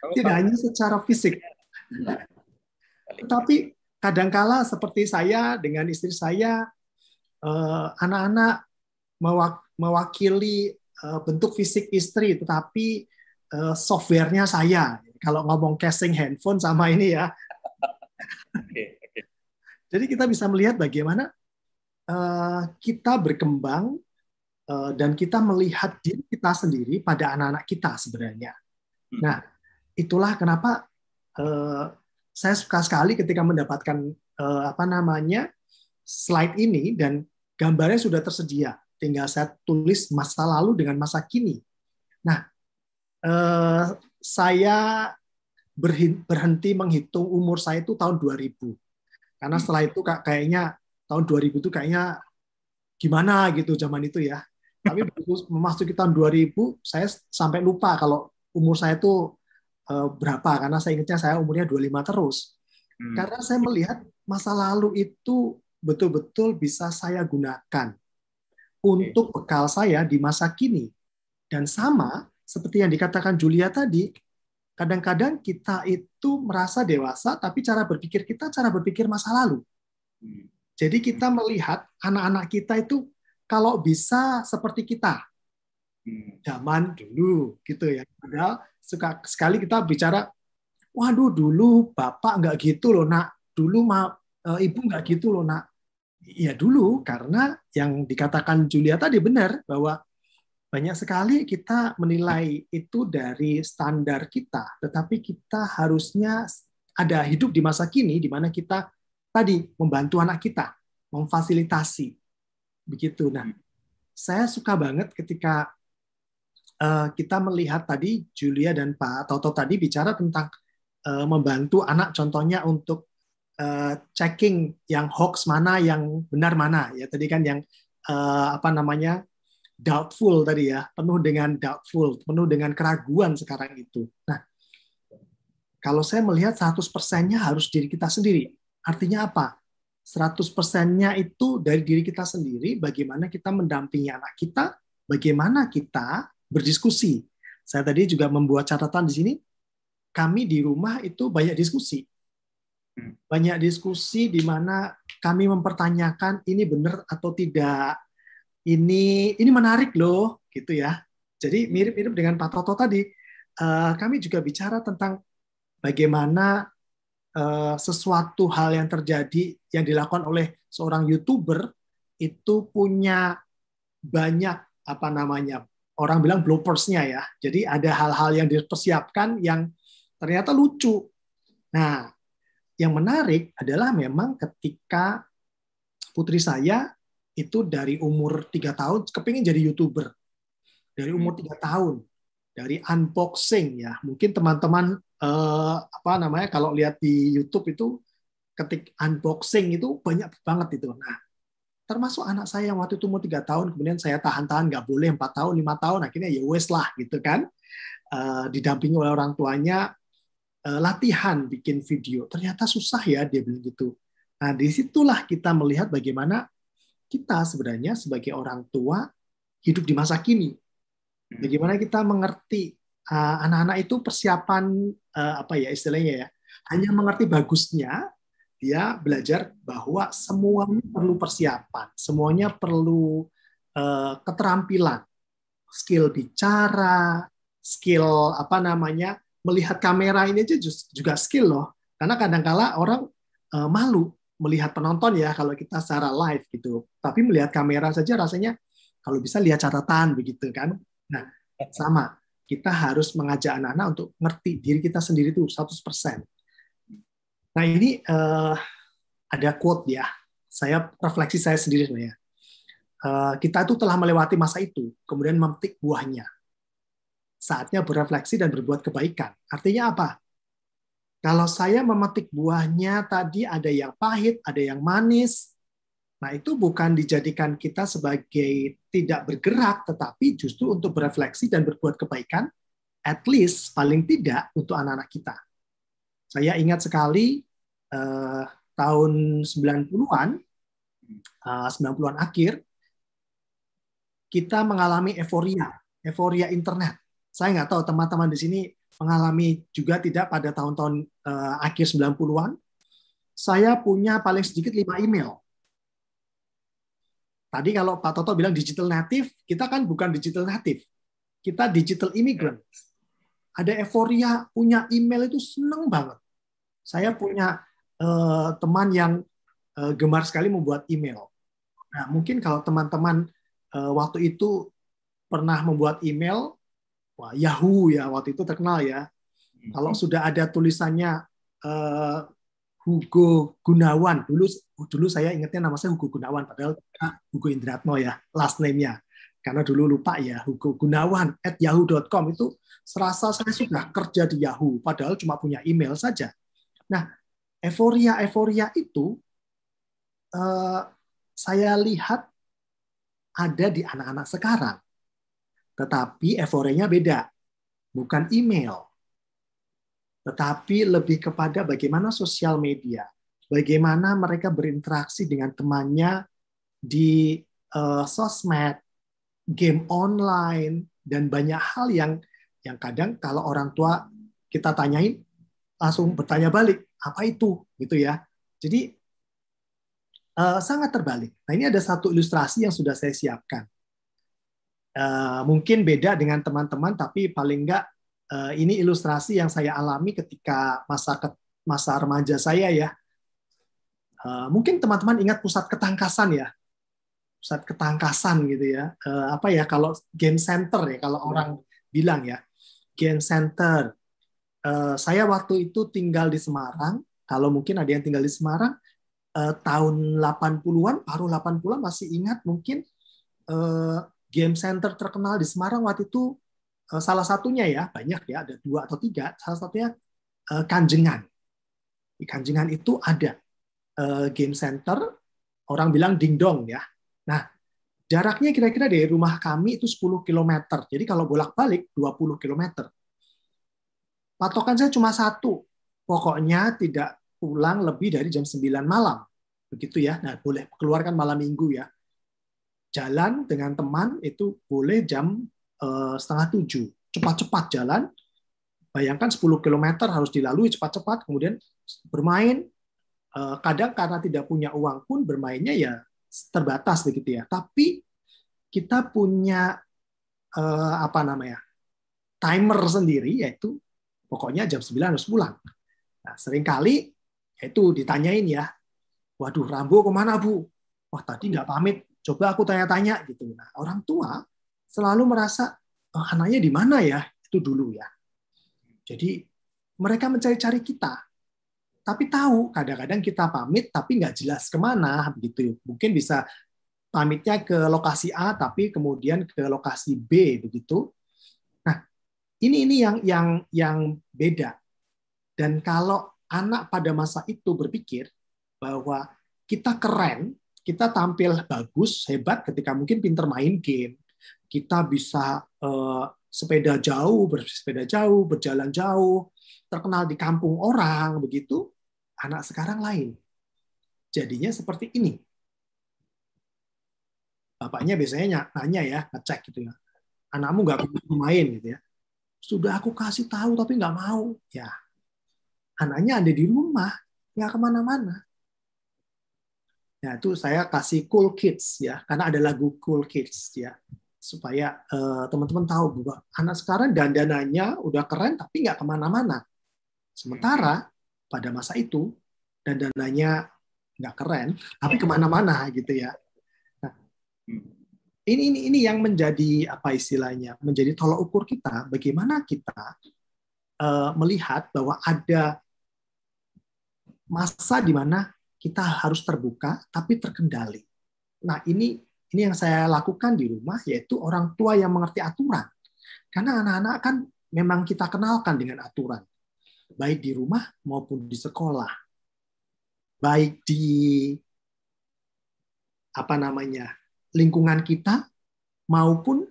Tidak hanya secara fisik, tetapi kadangkala seperti saya dengan istri saya eh, anak-anak mewak- mewakili eh, bentuk fisik istri tetapi eh, softwarenya saya. Kalau ngomong casing handphone sama ini ya. Jadi kita bisa melihat bagaimana kita berkembang dan kita melihat diri kita sendiri pada anak-anak kita sebenarnya. Hmm. nah itulah kenapa saya suka sekali ketika mendapatkan eh, apa namanya slide ini dan gambarnya sudah tersedia. Tinggal saya tulis masa lalu dengan masa kini. Nah, eh, saya berhenti menghitung umur saya itu tahun 2000. Karena setelah itu kak- kayaknya tahun 2000 itu kayaknya gimana gitu zaman itu ya. Tapi begitu memasuki tahun 2000, saya sampai lupa kalau umur saya itu eh, berapa karena saya ingatnya saya umurnya 25 terus. Hmm. Karena saya melihat masa lalu itu betul-betul bisa saya gunakan untuk bekal saya di masa kini. Dan sama seperti yang dikatakan Julia tadi, kadang-kadang kita itu merasa dewasa tapi cara berpikir kita cara berpikir masa lalu. Hmm. Jadi kita melihat anak-anak kita itu kalau bisa seperti kita. Zaman dulu gitu ya. Padahal suka sekali kita bicara, waduh dulu bapak nggak gitu loh nak, dulu ma, e, ibu nggak gitu loh nak. Ya dulu karena yang dikatakan Julia tadi benar bahwa banyak sekali kita menilai itu dari standar kita, tetapi kita harusnya ada hidup di masa kini di mana kita tadi membantu anak kita, memfasilitasi begitu. Nah, saya suka banget ketika eh, kita melihat tadi Julia dan Pak Toto tadi bicara tentang eh, membantu anak contohnya untuk eh, checking yang hoax mana yang benar mana ya tadi kan yang eh, apa namanya doubtful tadi ya penuh dengan doubtful penuh dengan keraguan sekarang itu nah kalau saya melihat 100%-nya harus diri kita sendiri. Artinya apa? 100%-nya itu dari diri kita sendiri, bagaimana kita mendampingi anak kita, bagaimana kita berdiskusi. Saya tadi juga membuat catatan di sini, kami di rumah itu banyak diskusi. Banyak diskusi di mana kami mempertanyakan ini benar atau tidak. Ini ini menarik loh, gitu ya. Jadi mirip-mirip dengan Pak Toto tadi. Eh, kami juga bicara tentang bagaimana uh, sesuatu hal yang terjadi yang dilakukan oleh seorang youtuber itu punya banyak apa namanya orang bilang bloopersnya ya. Jadi ada hal-hal yang dipersiapkan yang ternyata lucu. Nah, yang menarik adalah memang ketika putri saya itu dari umur tiga tahun kepingin jadi youtuber dari umur tiga tahun dari unboxing ya mungkin teman-teman uh, apa namanya kalau lihat di YouTube itu ketik unboxing itu banyak banget itu. Nah, termasuk anak saya yang waktu itu umur tiga tahun, kemudian saya tahan-tahan nggak boleh empat tahun, lima tahun, akhirnya ya wes lah gitu kan, uh, didampingi oleh orang tuanya uh, latihan bikin video. Ternyata susah ya dia bilang gitu. Nah, di situlah kita melihat bagaimana kita sebenarnya sebagai orang tua hidup di masa kini. Bagaimana kita mengerti Eh, anak-anak itu persiapan uh, apa ya istilahnya ya hanya mengerti bagusnya dia belajar bahwa semuanya perlu persiapan semuanya perlu uh, keterampilan. Skill bicara skill apa namanya melihat kamera ini aja juga skill loh. Karena kadang-kala orang uh, malu melihat penonton ya kalau kita secara live gitu. Tapi melihat kamera saja rasanya kalau bisa lihat catatan begitu kan. Nah sama. Kita harus mengajak anak-anak untuk ngerti diri kita sendiri itu 100%. Nah ini uh, ada quote ya, saya refleksi saya sendiri sebenarnya. Uh, kita itu telah melewati masa itu, kemudian memetik buahnya. Saatnya berefleksi dan berbuat kebaikan. Artinya apa? Kalau saya memetik buahnya tadi ada yang pahit, ada yang manis, Nah, itu bukan dijadikan kita sebagai tidak bergerak, tetapi justru untuk berefleksi dan berbuat kebaikan, at least paling tidak untuk anak-anak kita. Saya ingat sekali eh, tahun 90-an, eh, 90-an akhir, kita mengalami euforia, euforia internet. Saya nggak tahu teman-teman di sini mengalami juga tidak pada tahun-tahun eh, akhir 90-an. Saya punya paling sedikit lima email Tadi kalau Pak Toto bilang digital native, kita kan bukan digital native. Kita digital immigrant. Ada euforia, punya email itu seneng banget. Saya punya uh, teman yang uh, gemar sekali membuat email. Nah, mungkin kalau teman-teman uh, waktu itu pernah membuat email, wah Yahoo ya waktu itu terkenal ya. Kalau sudah ada tulisannya uh, Hugo Gunawan. Dulu dulu saya ingatnya nama saya Hugo Gunawan, padahal Hugo Indratno ya, last name-nya. Karena dulu lupa ya, Hugo Gunawan at yahoo.com itu serasa saya sudah kerja di Yahoo, padahal cuma punya email saja. Nah, euforia-euforia itu uh, saya lihat ada di anak-anak sekarang. Tetapi euforianya beda. Bukan email tetapi lebih kepada bagaimana sosial media, bagaimana mereka berinteraksi dengan temannya di uh, sosmed, game online, dan banyak hal yang yang kadang kalau orang tua kita tanyain langsung bertanya balik apa itu gitu ya. Jadi uh, sangat terbalik. Nah ini ada satu ilustrasi yang sudah saya siapkan. Uh, mungkin beda dengan teman-teman, tapi paling enggak uh, ini ilustrasi yang saya alami ketika masa ke, masa remaja saya ya. Uh, mungkin teman-teman ingat pusat ketangkasan ya, pusat ketangkasan gitu ya. Uh, apa ya kalau game center ya kalau orang bilang ya, game center. Uh, saya waktu itu tinggal di Semarang. Kalau mungkin ada yang tinggal di Semarang, uh, tahun 80-an, baru 80-an masih ingat mungkin uh, game center terkenal di Semarang waktu itu Eh, salah satunya ya banyak ya ada dua atau tiga salah satunya uh, kanjengan di kanjengan itu ada uh, game center orang bilang dingdong ya jaraknya kira-kira dari rumah kami itu 10 km jadi kalau bolak-balik 20 km patokan saya cuma satu pokoknya tidak pulang lebih dari jam 9 malam. Begitu ya. Nah, boleh keluarkan malam minggu ya. Jalan dengan teman itu boleh jam uh, setengah tujuh. Cepat-cepat jalan. Bayangkan 10 km harus dilalui cepat-cepat. Kemudian bermain. Uh, kadang karena tidak punya uang pun bermainnya ya terbatas begitu ya. Tapi kita punya uh, apa namanya timer sendiri yaitu pokoknya jam 9 harus pulang. Nah, sering kali itu ditanyain ya, waduh Rambo ke mana bu? Wah tadi nggak pamit, coba aku tanya-tanya gitu. Nah orang tua selalu merasa oh, anaknya di mana ya itu dulu ya. Jadi mereka mencari-cari kita, tapi tahu kadang-kadang kita pamit tapi nggak jelas ke mana begitu. Mungkin bisa pamitnya ke lokasi A tapi kemudian ke lokasi B begitu. Nah ini ini yang yang yang beda. Dan kalau anak pada masa itu berpikir bahwa kita keren, kita tampil bagus, hebat ketika mungkin pinter main game, kita bisa uh, sepeda jauh, bersepeda jauh, berjalan jauh, terkenal di kampung orang, begitu. Anak sekarang lain. Jadinya seperti ini. Bapaknya biasanya nanya ya, ngecek gitu ya. Anakmu nggak main gitu ya. Sudah aku kasih tahu tapi nggak mau. Ya, anaknya ada di rumah, nggak ke mana-mana. Ya, itu saya kasih Cool Kids ya, karena ada lagu Cool Kids ya, supaya uh, teman-teman tahu bahwa anak sekarang dandanannya udah keren tapi nggak ke mana-mana. Sementara pada masa itu dandanannya nggak keren tapi ke mana-mana gitu ya. Nah, ini ini ini yang menjadi apa istilahnya menjadi tolok ukur kita bagaimana kita uh, melihat bahwa ada masa di mana kita harus terbuka tapi terkendali. Nah, ini ini yang saya lakukan di rumah yaitu orang tua yang mengerti aturan. Karena anak-anak kan memang kita kenalkan dengan aturan. Baik di rumah maupun di sekolah. Baik di apa namanya? lingkungan kita maupun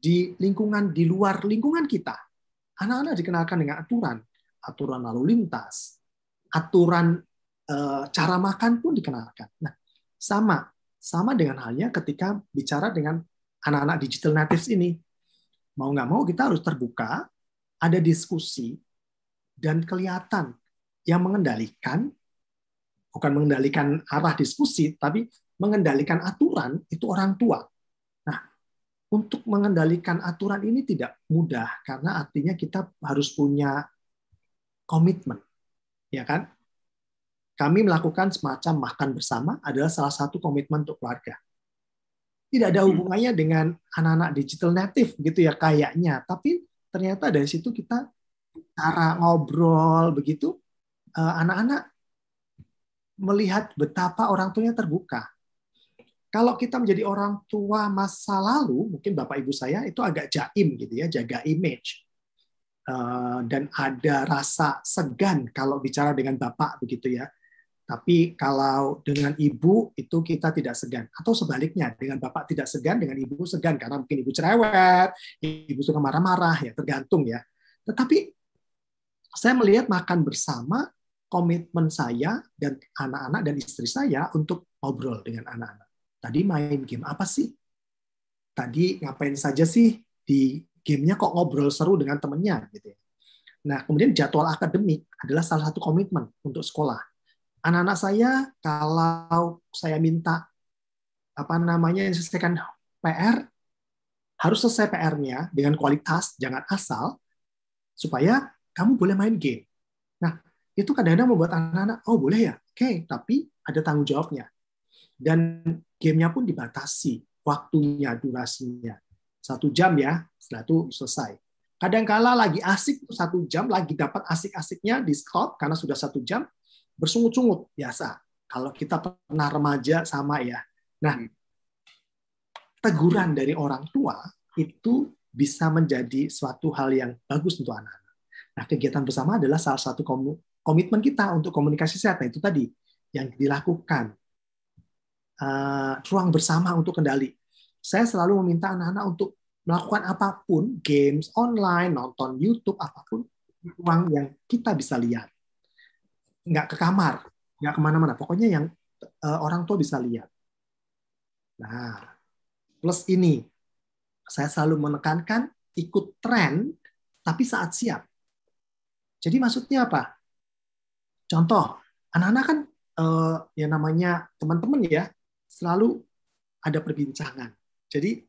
di lingkungan di luar lingkungan kita. Anak-anak dikenalkan dengan aturan, aturan lalu lintas, aturan eh, cara makan pun dikenalkan. Nah, sama sama dengan halnya ketika bicara dengan anak-anak digital natives ini. Mau nggak mau kita harus terbuka, ada diskusi, dan kelihatan yang mengendalikan, bukan mengendalikan arah diskusi, tapi mengendalikan aturan itu orang tua. Nah, untuk mengendalikan aturan ini tidak mudah, karena artinya kita harus punya komitmen ya kan? Kami melakukan semacam makan bersama adalah salah satu komitmen untuk keluarga. Tidak ada hmm. hubungannya dengan anak-anak digital native gitu ya kayaknya, tapi ternyata dari situ kita cara ngobrol begitu eh, anak-anak melihat betapa orang tuanya terbuka. Kalau kita menjadi orang tua masa lalu, mungkin bapak ibu saya itu agak jaim gitu ya, jaga image Eh, dan ada rasa segan kalau bicara dengan bapak begitu ya. Tapi kalau dengan ibu itu kita tidak segan. Atau sebaliknya, dengan bapak tidak segan, dengan ibu segan. Karena mungkin ibu cerewet, ibu suka marah-marah, ya tergantung ya. Tetapi saya melihat makan bersama komitmen saya dan anak-anak dan istri saya untuk ngobrol dengan anak-anak. Tadi main game apa sih? Tadi ngapain saja sih di gamenya kok ngobrol seru dengan temennya gitu ya. Nah, kemudian jadwal akademik adalah salah satu komitmen untuk sekolah. Anak-anak saya kalau saya minta apa namanya selesaikan PR harus selesai PR-nya dengan kualitas, jangan asal supaya kamu boleh main game. Nah, itu kadang-kadang membuat anak-anak, oh boleh ya, oke, okay, tapi ada tanggung jawabnya. Dan gamenya pun dibatasi, waktunya, durasinya. Satu jam ya, setelah itu selesai. Kadang-kala lagi asik satu jam, lagi dapat asik-asiknya di stop karena sudah satu jam, bersungut-sungut biasa. Kalau kita pernah remaja sama ya. Nah, teguran dari orang tua itu bisa menjadi suatu hal yang bagus untuk anak-anak. Nah, kegiatan bersama adalah salah satu komitmen kita untuk komunikasi sehat. Nah, itu tadi yang dilakukan. Uh, ruang bersama untuk kendali. Saya selalu meminta anak-anak untuk melakukan apa pun, games online, nonton YouTube, apa pun, ruang yang kita bisa lihat. nggak ke kamar, nggak ke mana-mana. Pokoknya yang uh, orang tua bisa lihat. Nah, plus ini, saya selalu menekankan ikut tren, tapi saat siap. Jadi maksudnya apa? Contoh, anak-anak kan uh, ya namanya teman-teman ya, selalu ada perbincangan. Jadi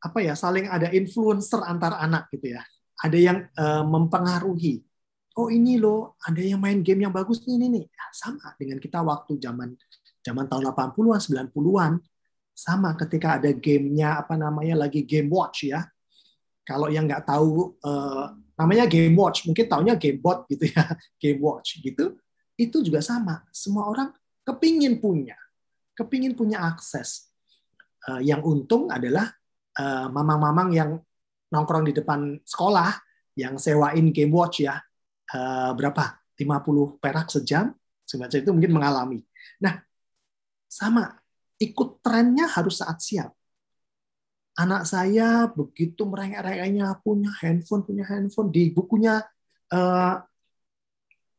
apa ya saling ada influencer antar anak gitu ya. Ada yang uh, mempengaruhi. Oh ini loh, ada yang main game yang bagus nih, nih, nih. Ya, sama dengan kita waktu zaman zaman tahun 80-an, 90-an. Sama ketika ada gamenya apa namanya lagi game watch ya. Kalau yang nggak tahu uh, namanya game watch, mungkin taunya game bot gitu ya, game watch gitu. Itu juga sama. Semua orang kepingin punya, kepingin punya akses. Uh, yang untung adalah eh, mamang-mamang yang nongkrong di depan sekolah yang sewain game watch ya uh, berapa 50 perak sejam semacam itu mungkin mengalami. Nah, sama ikut trennya harus saat siap. Anak saya begitu merengek-rengeknya punya handphone, punya handphone di bukunya uh,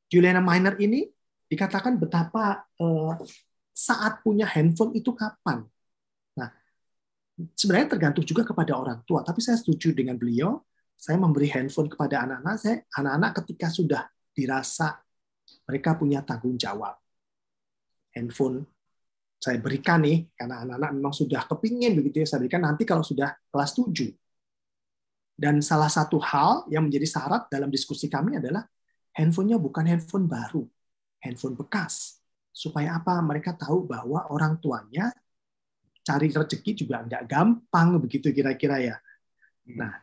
Juliana Miner ini dikatakan betapa uh, saat punya handphone itu kapan sebenarnya tergantung juga kepada orang tua. Tapi saya setuju dengan beliau. Saya memberi handphone kepada anak-anak. Saya anak-anak ketika sudah dirasa mereka punya tanggung jawab. Handphone saya berikan nih karena anak-anak memang sudah kepingin begitu ya saya berikan nanti kalau sudah kelas 7. Dan salah satu hal yang menjadi syarat dalam diskusi kami adalah handphonenya bukan handphone baru, handphone bekas. Supaya apa? Mereka tahu bahwa orang tuanya cari rezeki juga nggak gampang begitu kira-kira ya. Hmm. Nah,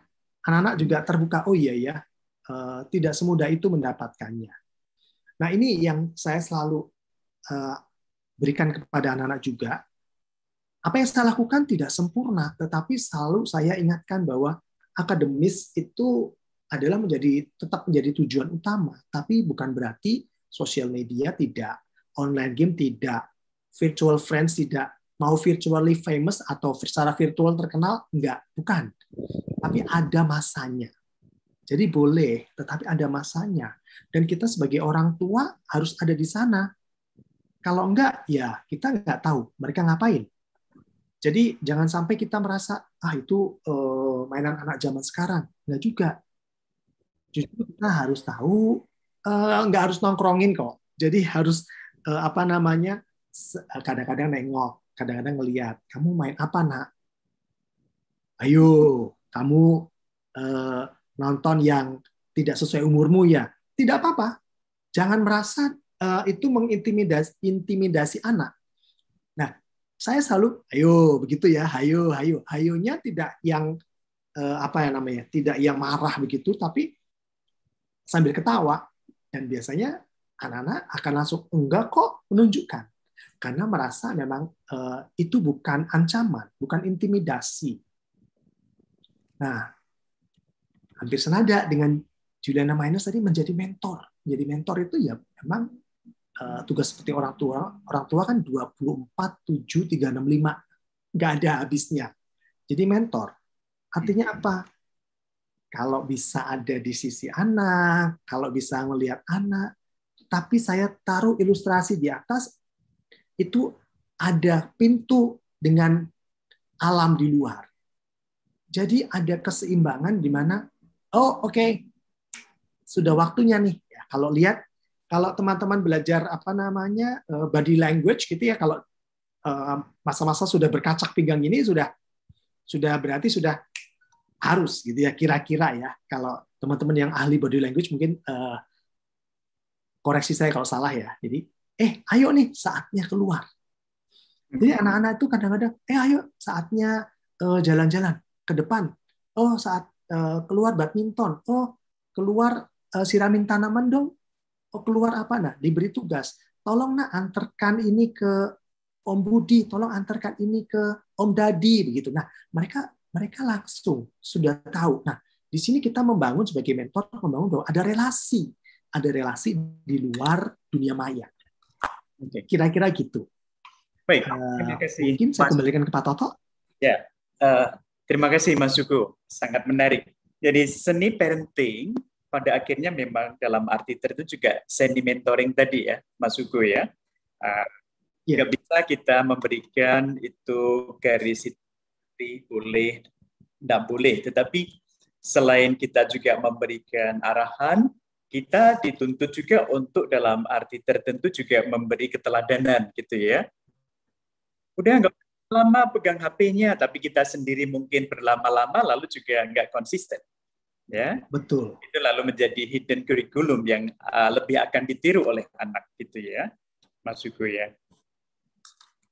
anak-anak juga terbuka, oh iya ya, tidak semudah itu mendapatkannya. Nah, ini yang saya selalu uh, berikan kepada anak-anak juga. Apa yang saya lakukan tidak sempurna, tetapi selalu saya ingatkan bahwa akademis itu adalah menjadi tetap menjadi tujuan utama, tapi bukan berarti sosial media tidak, online game tidak, virtual friends tidak, mau virtually famous atau secara virtual terkenal enggak bukan. Tapi ada masanya. Jadi boleh tetapi ada masanya. Dan kita sebagai orang tua harus ada di sana kalau enggak ya kita enggak tahu mereka ngapain. Jadi jangan sampai kita merasa ah itu uh, mainan anak zaman sekarang. Enggak juga. Justru kita harus tahu uh, enggak harus nongkrongin kok. Jadi harus uh, apa namanya kadang-kadang nengok kadang-kadang ngelihat kamu main apa nak? Ayo kamu uh, nonton yang tidak sesuai umurmu ya. Tidak apa-apa. Jangan merasa uh, itu mengintimidasi intimidasi anak nah saya selalu ayo begitu ya ayo ayo ayonya tidak yang uh, apa ya namanya tidak yang marah begitu tapi sambil ketawa dan biasanya anak-anak akan langsung enggak kok menunjukkan karena merasa memang uh, itu bukan ancaman, bukan intimidasi. Nah, hampir senada dengan Juliana Minus tadi menjadi mentor. Menjadi mentor itu ya memang uh, tugas seperti orang tua. Orang tua kan 24, 7, 3, 6, 5. Nggak ada habisnya. Jadi mentor. Artinya apa? Kalau bisa ada di sisi anak, kalau bisa melihat anak, tapi saya taruh ilustrasi di atas itu ada pintu dengan alam di luar. Jadi ada keseimbangan di mana oh oke okay, sudah waktunya nih. Ya, kalau lihat kalau teman-teman belajar apa namanya eh, body language gitu ya kalau eh, masa-masa sudah berkacak pinggang ini sudah sudah berarti sudah harus gitu ya kira-kira ya kalau teman-teman yang ahli body language mungkin uh, koreksi saya kalau salah ya jadi eh ayo nih saatnya keluar. Jadi hmm. anak-anak itu kadang-kadang, eh ayo saatnya uh, jalan-jalan ke depan. Oh saat uh, keluar badminton. Oh keluar uh, siramin tanaman dong. Oh keluar apa nah? Diberi tugas. Tolong nak antarkan ini ke Om Budi, tolong antarkan ini ke Om Dadi begitu. Nah, mereka mereka langsung sudah tahu. Nah, di sini kita membangun sebagai mentor membangun bahwa ada relasi, ada relasi di luar dunia maya. Oke, kira-kira gitu. Baik, eh, terima kasih. Mungkin saya Mas... kembalikan ke Pak Toto. Ya, uh, terima kasih Mas Suku. Sangat menarik. Jadi seni parenting pada akhirnya memang dalam arti tertentu juga seni mentoring tadi ya, Mas Hugo ya. Uh, yeah. bisa kita memberikan itu garis itu boleh, tidak boleh. Tetapi selain kita juga memberikan arahan, kita dituntut juga untuk dalam arti tertentu juga memberi keteladanan gitu ya. Udah nggak lama pegang HP-nya, tapi kita sendiri mungkin berlama-lama lalu juga nggak konsisten. Ya, betul. Itu lalu menjadi hidden curriculum yang uh, lebih akan ditiru oleh anak gitu ya, Mas Hugo ya.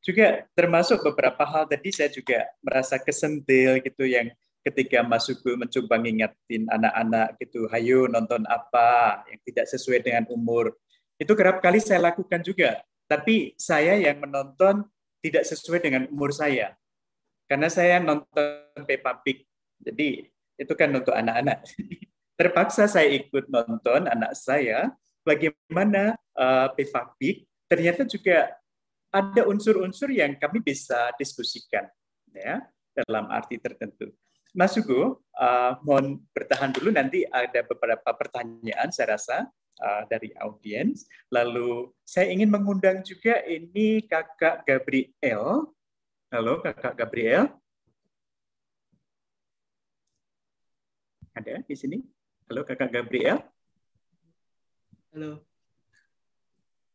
Juga termasuk beberapa hal tadi saya juga merasa kesentil gitu yang ketika Mas Hugo mencoba ngingetin anak-anak gitu, hayo nonton apa yang tidak sesuai dengan umur. Itu kerap kali saya lakukan juga. Tapi saya yang menonton tidak sesuai dengan umur saya. Karena saya nonton Peppa Pig. Jadi itu kan untuk anak-anak. Terpaksa saya ikut nonton anak saya bagaimana uh, Peppa Pig ternyata juga ada unsur-unsur yang kami bisa diskusikan ya dalam arti tertentu. Mas Hugo, uh, mohon bertahan dulu nanti ada beberapa pertanyaan saya rasa uh, dari audiens. Lalu saya ingin mengundang juga ini Kakak Gabriel. Halo Kakak Gabriel. Ada di sini? Halo Kakak Gabriel. Halo.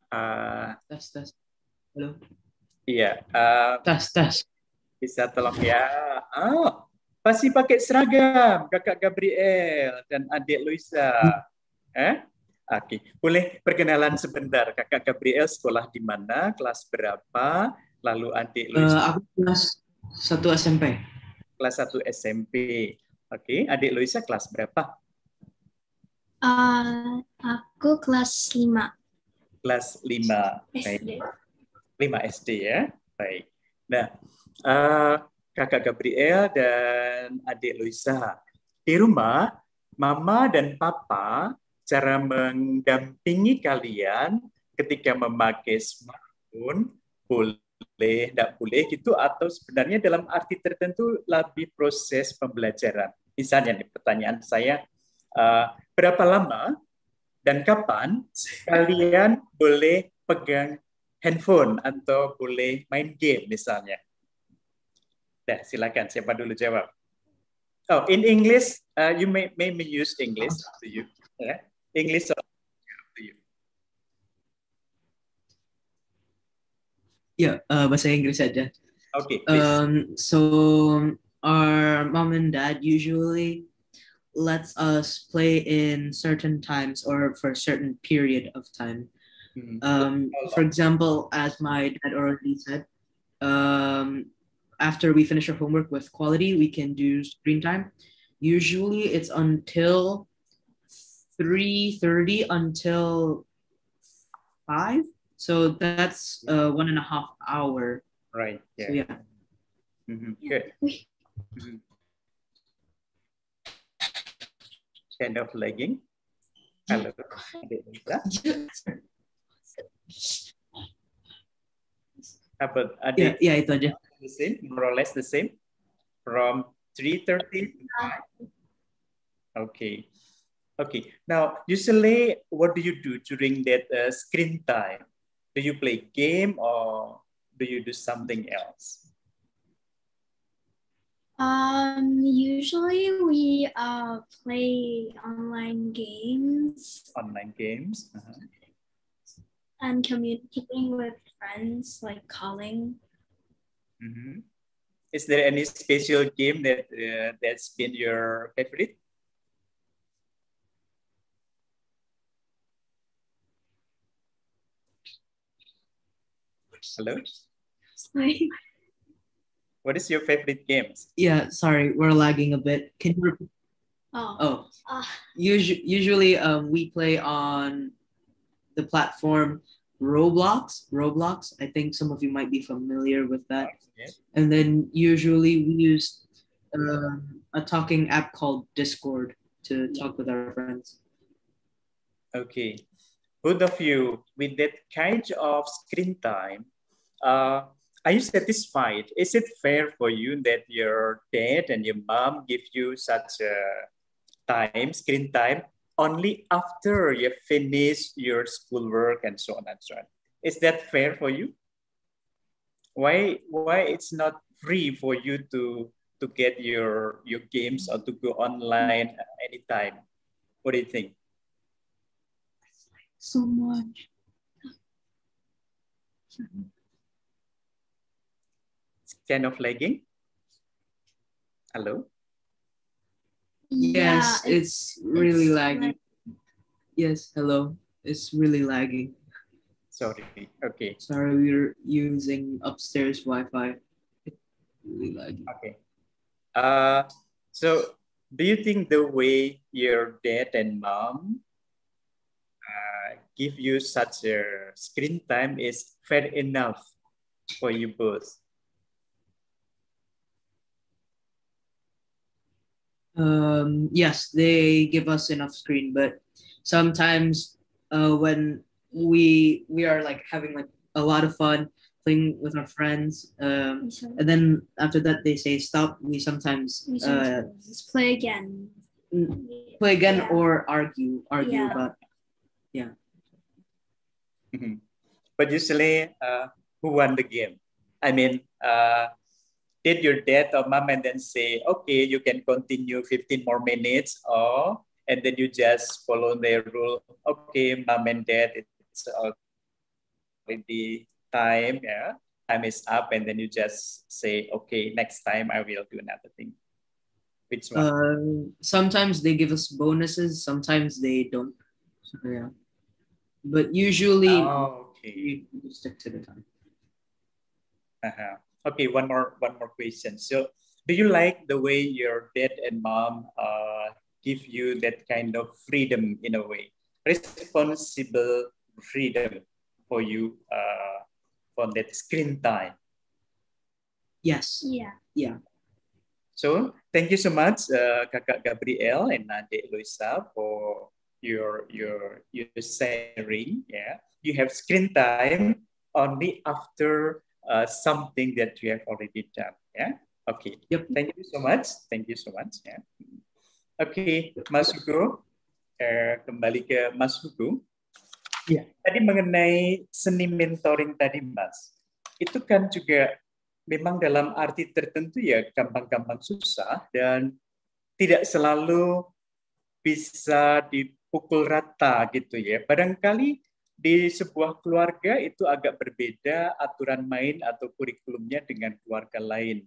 Uh, tes tes. Halo. Iya. Uh, tes tes. Bisa tolong ya. Oh, pasti pakai seragam Kakak Gabriel dan adik Luisa. Eh? Oke, boleh perkenalan sebentar. Kakak Gabriel sekolah di mana, kelas berapa, lalu adik Luisa? Uh, aku kelas 1 SMP. Kelas 1 SMP. Oke, adik Luisa kelas berapa? Uh, aku kelas 5. Kelas 5. SD. 5 SD ya. Baik. Nah, uh, Kakak Gabriel dan adik Luisa. Di rumah, Mama dan Papa cara mendampingi kalian ketika memakai smartphone boleh tidak boleh gitu atau sebenarnya dalam arti tertentu lebih proses pembelajaran. Misalnya nih pertanyaan saya uh, berapa lama dan kapan kalian boleh pegang handphone atau boleh main game misalnya? Nah, silakan siapa dulu jawab. Oh, in English, uh, you may may use English to you. Yeah. English or Ya, uh, bahasa Inggris saja. Okay. Um, so our mom and dad usually lets us play in certain times or for a certain period of time. Mm-hmm. Um, for example, as my dad already said, um, after we finish our homework with quality, we can do screen time. Usually, it's until 3.30 until 5 so that's uh, one and a half hour. Right yeah, so, yeah. Mm-hmm. good. Mm-hmm. kind of lagging hello. About yeah, yeah itu aja. the same more or less the same? From 3.30 to 5 okay. Okay. Now, usually, what do you do during that uh, screen time? Do you play game or do you do something else? Um, usually we uh, play online games. Online games. Uh-huh. And communicating with friends, like calling. Mm-hmm. Is there any special game that uh, that's been your favorite? Hello? Sorry. What is your favorite games? Yeah, sorry, we're lagging a bit. Can you repeat? Oh. Oh. Uh. Usually, usually um, we play on the platform Roblox. Roblox. I think some of you might be familiar with that. Okay. And then usually we use uh, a talking app called Discord to talk with our friends. Okay. Both of you, with that kind of screen time, uh, are you satisfied? Is it fair for you that your dad and your mom give you such a time, screen time, only after you finish your schoolwork and so on and so on. Is that fair for you? Why why it's not free for you to to get your your games or to go online anytime? What do you think? So much. It's kind of lagging. Hello. Yes, Yeah, it's really it's lagging. Yes, hello. It's really lagging. Sorry. Okay. Sorry, we're using upstairs Wi-Fi. It's really lagging. Okay. Uh, so do you think the way your dad and mom uh, give you such a screen time is fair enough for you both? Um, yes, they give us enough screen, but sometimes uh, when we we are like having like a lot of fun playing with our friends, um, and then after that they say stop. We sometimes we should uh, just play again. play again Yeah. or argue argue Yeah. about Mhm. But usually, uh, who won the game? I mean, uh, did your dad or mom and then say, okay, you can continue 15 more minutes, or and then you just follow their rule? Okay, mom and dad, it's already time, yeah, time is up, and then you just say, okay, next time I will do another thing. Which one? Uh, sometimes they give us bonuses, sometimes they don't. So, yeah. But usually oh, okay. we we stick to the time. Uh-huh. Okay, one more one more question. So, do you like the way your dad and mom uh, give you that kind of freedom in a way, responsible freedom for you uh, from that screen time? Yes. Yeah. Yeah. So, thank you so much, uh, Kakak Gabriel and Adik Luisa for your your your sharing. Yeah, you have screen time only after uh, something that you have already done. Yeah. Okay. Yep. Thank you so much. Thank you so much. Yeah. Oke, Mas Hugo, eh, kembali ke Mas Hugo. Iya. Tadi mengenai seni mentoring tadi, Mas, itu kan juga memang dalam arti tertentu ya gampang-gampang susah dan tidak selalu bisa dipukul rata gitu ya. Barangkali di sebuah keluarga itu agak berbeda aturan main atau kurikulumnya dengan keluarga lain.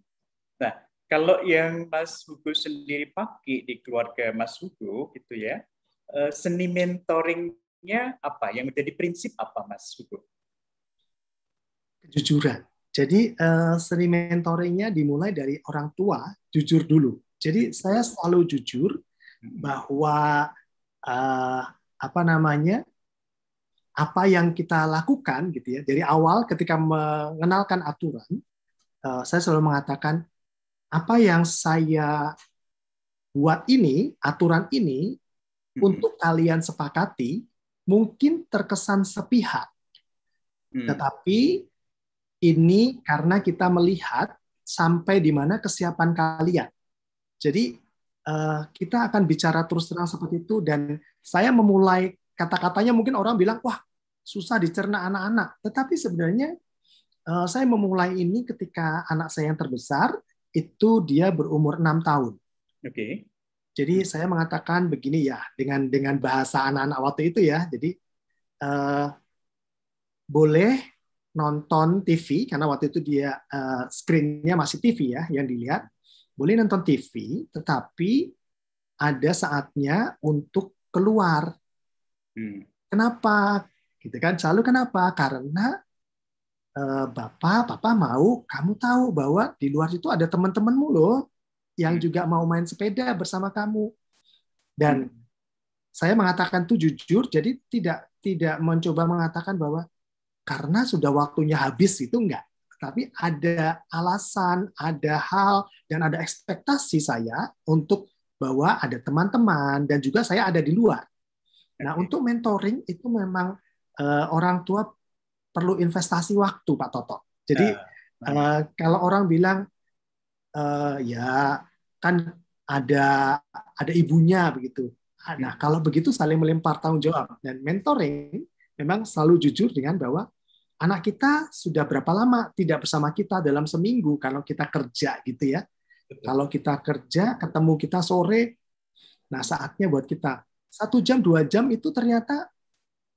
Nah, kalau yang Mas Hugo sendiri pakai di keluarga Mas Hugo gitu ya, eh, seni mentoringnya apa? Yang menjadi prinsip apa Mas Hugo? kejujuran. Jadi eh, seni mentoringnya dimulai dari orang tua jujur dulu. Jadi saya selalu jujur bahwa eh, apa namanya apa yang kita lakukan gitu ya dari awal ketika mengenalkan aturan eh, saya selalu mengatakan apa yang saya buat ini aturan ini untuk kalian sepakati mungkin terkesan sepihak Hmm. tetapi ini karena kita melihat sampai di mana kesiapan kalian. Jadi eh, kita akan bicara terus terang seperti itu dan saya memulai kata-katanya mungkin orang bilang wah susah dicerna anak-anak. Tetapi sebenarnya eh, saya memulai ini ketika anak saya yang terbesar itu dia berumur enam tahun. Oke. Jadi saya mengatakan begini ya dengan dengan bahasa anak-anak waktu itu ya. Jadi eh, boleh nonton TV karena waktu itu dia eh, screen-nya masih TV ya yang dilihat. Boleh nonton TV, tetapi ada saatnya untuk keluar. Hmm. Kenapa? Gitu kan? Selalu kenapa? Karena eh, bapak, papa mau kamu tahu bahwa di luar itu ada teman-temanmu loh yang Hmm. juga mau main sepeda bersama kamu. Dan saya mengatakan itu jujur, jadi tidak tidak mencoba mengatakan bahwa karena sudah waktunya habis itu enggak. Tapi ada alasan, ada hal, dan ada ekspektasi saya untuk bahwa ada teman-teman dan juga saya ada di luar. Nah, untuk mentoring itu memang eh, orang tua perlu investasi waktu, Pak Toto. Jadi Ah, eh, kalau orang bilang eh, ya kan ada ada ibunya begitu, Nah, kalau begitu saling melempar tanggung jawab. Dan mentoring memang selalu jujur dengan bahwa anak kita sudah berapa lama tidak bersama kita dalam seminggu kalau kita kerja gitu ya. Kalau kita kerja, ketemu kita sore, nah saatnya buat kita satu jam dua jam itu ternyata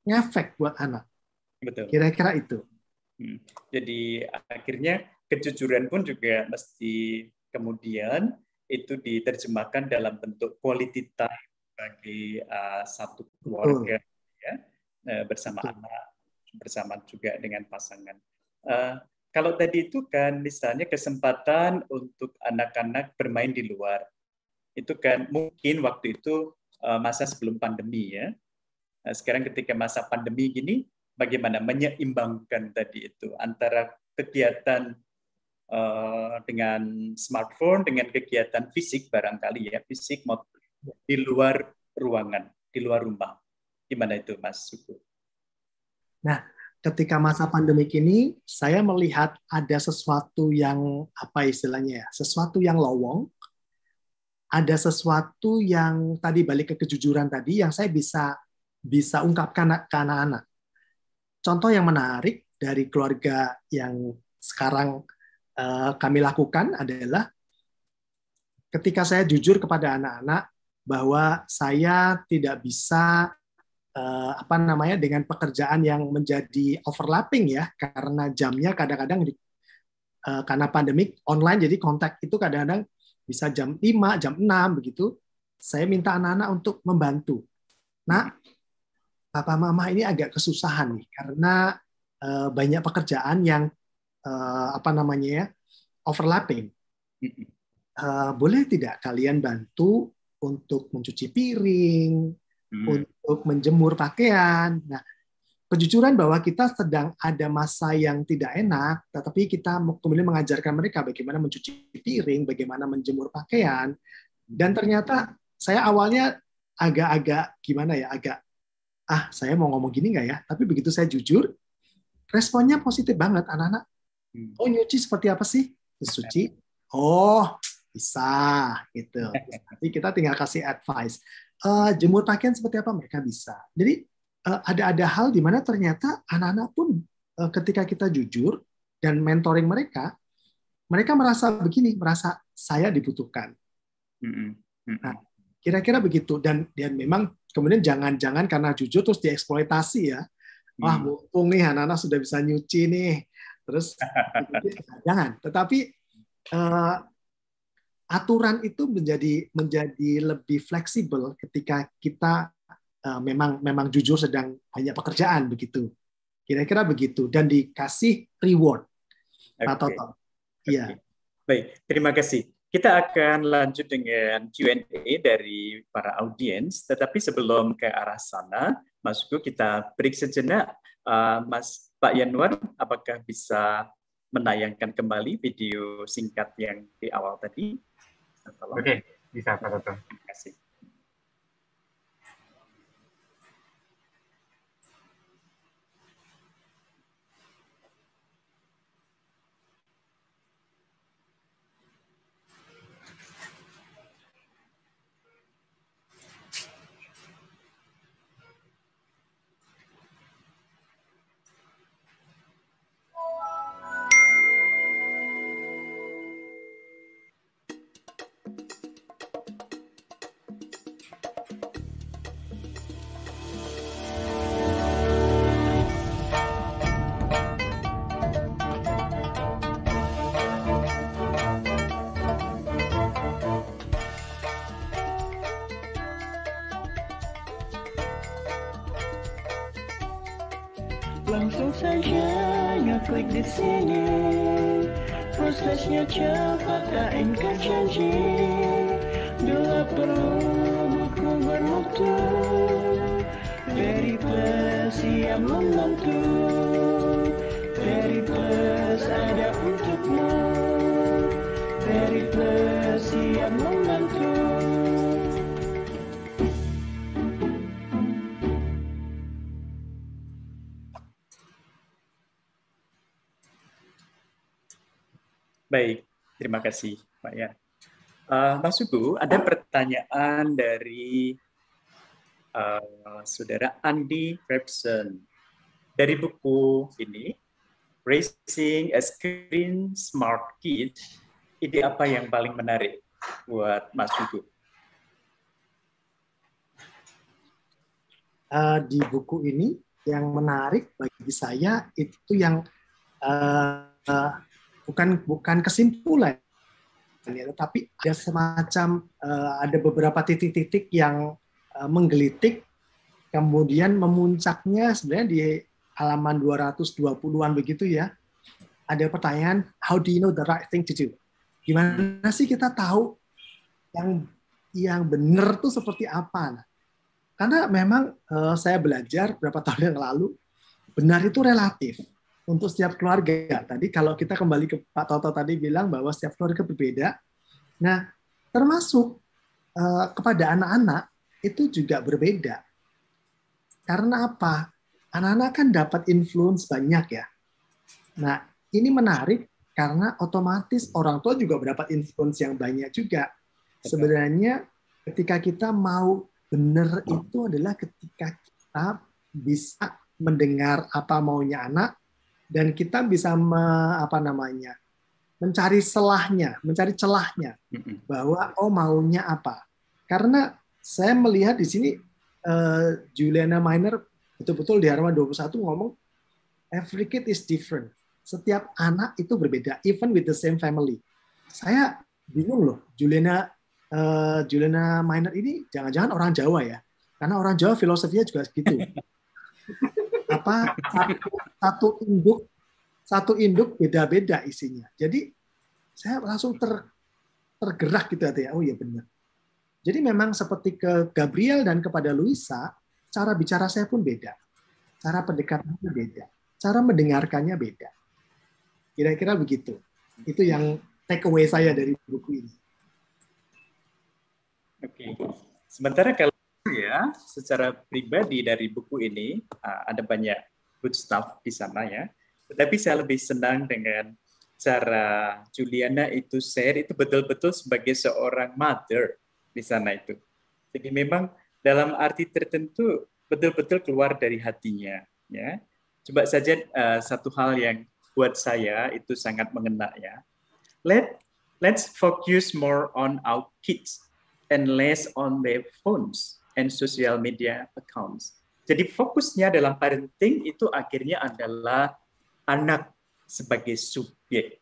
ngefek buat anak. Betul. Kira-kira itu. Hmm. Jadi akhirnya kejujuran pun juga mesti kemudian itu diterjemahkan dalam bentuk quality time bagi uh, satu keluarga ya uh, bersama Betul. anak bersama juga dengan pasangan. Uh, kalau tadi itu kan misalnya kesempatan untuk anak-anak bermain di luar itu kan mungkin waktu itu masa sebelum pandemi ya. Nah, sekarang ketika masa pandemi gini bagaimana menyeimbangkan tadi itu antara kegiatan uh, dengan smartphone dengan kegiatan fisik barangkali ya fisik maupun di luar ruangan, di luar rumah. Gimana itu, Mas Suku? Nah, ketika masa pandemi ini, saya melihat ada sesuatu yang apa istilahnya ya, sesuatu yang lowong, ada sesuatu yang tadi balik ke kejujuran tadi yang saya bisa bisa ungkapkan ke anak-anak. Contoh yang menarik dari keluarga yang sekarang uh, kami lakukan adalah ketika saya jujur kepada anak-anak bahwa saya tidak bisa uh, apa namanya dengan pekerjaan yang menjadi overlapping ya karena jamnya kadang-kadang uh, karena pandemik online jadi kontak itu kadang-kadang bisa jam 5, jam 6 begitu. Saya minta anak-anak untuk membantu. Nah, papa mama ini agak kesusahan nih karena uh, banyak pekerjaan yang uh, apa namanya ya overlapping. Uh, boleh tidak kalian bantu untuk mencuci piring, hmm. untuk menjemur pakaian. Nah, kejujuran bahwa kita sedang ada masa yang tidak enak, tetapi kita kemudian mengajarkan mereka bagaimana mencuci piring, bagaimana menjemur pakaian, dan ternyata saya awalnya agak-agak gimana ya, agak ah saya mau ngomong gini nggak ya? Tapi begitu saya jujur, responnya positif banget anak-anak. Hmm. Oh nyuci seperti apa sih? Terus cuci. Oh bisa gitu. Nanti kita tinggal kasih advice. Uh, jemur pakaian seperti apa mereka bisa. Jadi ada ada hal di mana ternyata anak-anak pun uh, ketika kita jujur dan mentoring mereka, mereka merasa begini, merasa saya dibutuhkan. Nah, kira-kira begitu dan dan memang kemudian jangan-jangan karena jujur terus dieksploitasi ya. Wah, mm. mumpung nih anak-anak sudah bisa nyuci nih. Terus jangan, tetapi uh, aturan itu menjadi menjadi lebih fleksibel ketika kita memang memang jujur sedang banyak pekerjaan begitu. Kira-kira begitu dan dikasih reward. Okay. Atau Iya. Baik, terima kasih. Kita akan lanjut dengan Q&A dari para audiens, tetapi sebelum ke arah sana, Mas Hugo, kita break sejenak. Uh, Mas Pak Yanwar, apakah bisa menayangkan kembali video singkat yang di awal tadi? Oke, okay, bisa Pak Toto. Terima kasih. Kasih Pak ya. Uh, Mas Sugu, ada pertanyaan dari uh, saudara Andi Rebson dari buku ini Raising a Screen Smart Kid. Ide apa yang paling menarik buat Mas Hugo? Uh, di buku ini yang menarik bagi saya itu yang uh, uh, bukan bukan kesimpulan tetapi ada semacam uh, ada beberapa titik-titik yang uh, menggelitik kemudian memuncaknya sebenarnya di halaman 220-an begitu ya. Ada pertanyaan how do you know the right thing to do? Gimana sih kita tahu yang yang benar tuh seperti apa? Nah, karena memang uh, saya belajar beberapa tahun yang lalu benar itu relatif untuk setiap keluarga. Tadi kalau kita kembali ke Pak Toto tadi bilang bahwa setiap keluarga berbeda. Nah, termasuk uh, kepada anak-anak itu juga berbeda. Karena apa? Anak-anak kan dapat influence banyak ya. Nah, ini menarik karena otomatis orang tua juga mendapat influence yang banyak juga. Sebenarnya ketika kita mau benar itu adalah ketika kita bisa mendengar apa maunya anak, dan kita bisa me, apa namanya mencari selahnya, mencari celahnya bahwa oh maunya apa. Karena saya melihat di sini uh, Juliana Miner betul-betul di halaman 21 ngomong every kid is different. Setiap anak itu berbeda, even with the same family. Saya bingung loh, Juliana uh, Juliana Miner ini jangan-jangan orang Jawa ya. Karena orang Jawa filosofinya juga gitu. apa satu, satu induk satu induk beda-beda isinya. Jadi saya langsung ter, tergerak gitu ya. Oh iya benar. Jadi memang seperti ke Gabriel dan kepada Luisa, cara bicara saya pun beda. Cara pendekatannya beda. Cara mendengarkannya beda. Kira-kira begitu. Itu yang take away saya dari buku ini. Oke. Sementara kalau ya secara pribadi dari buku ini uh, ada banyak good stuff di sana ya. Tetapi saya lebih senang dengan cara Juliana itu share itu betul-betul sebagai seorang mother di sana itu. Jadi memang dalam arti tertentu betul-betul keluar dari hatinya ya. Coba saja uh, satu hal yang buat saya itu sangat mengena ya. Let let's focus more on our kids and less on their phones and social media accounts. Jadi fokusnya dalam parenting itu akhirnya adalah anak sebagai subjek,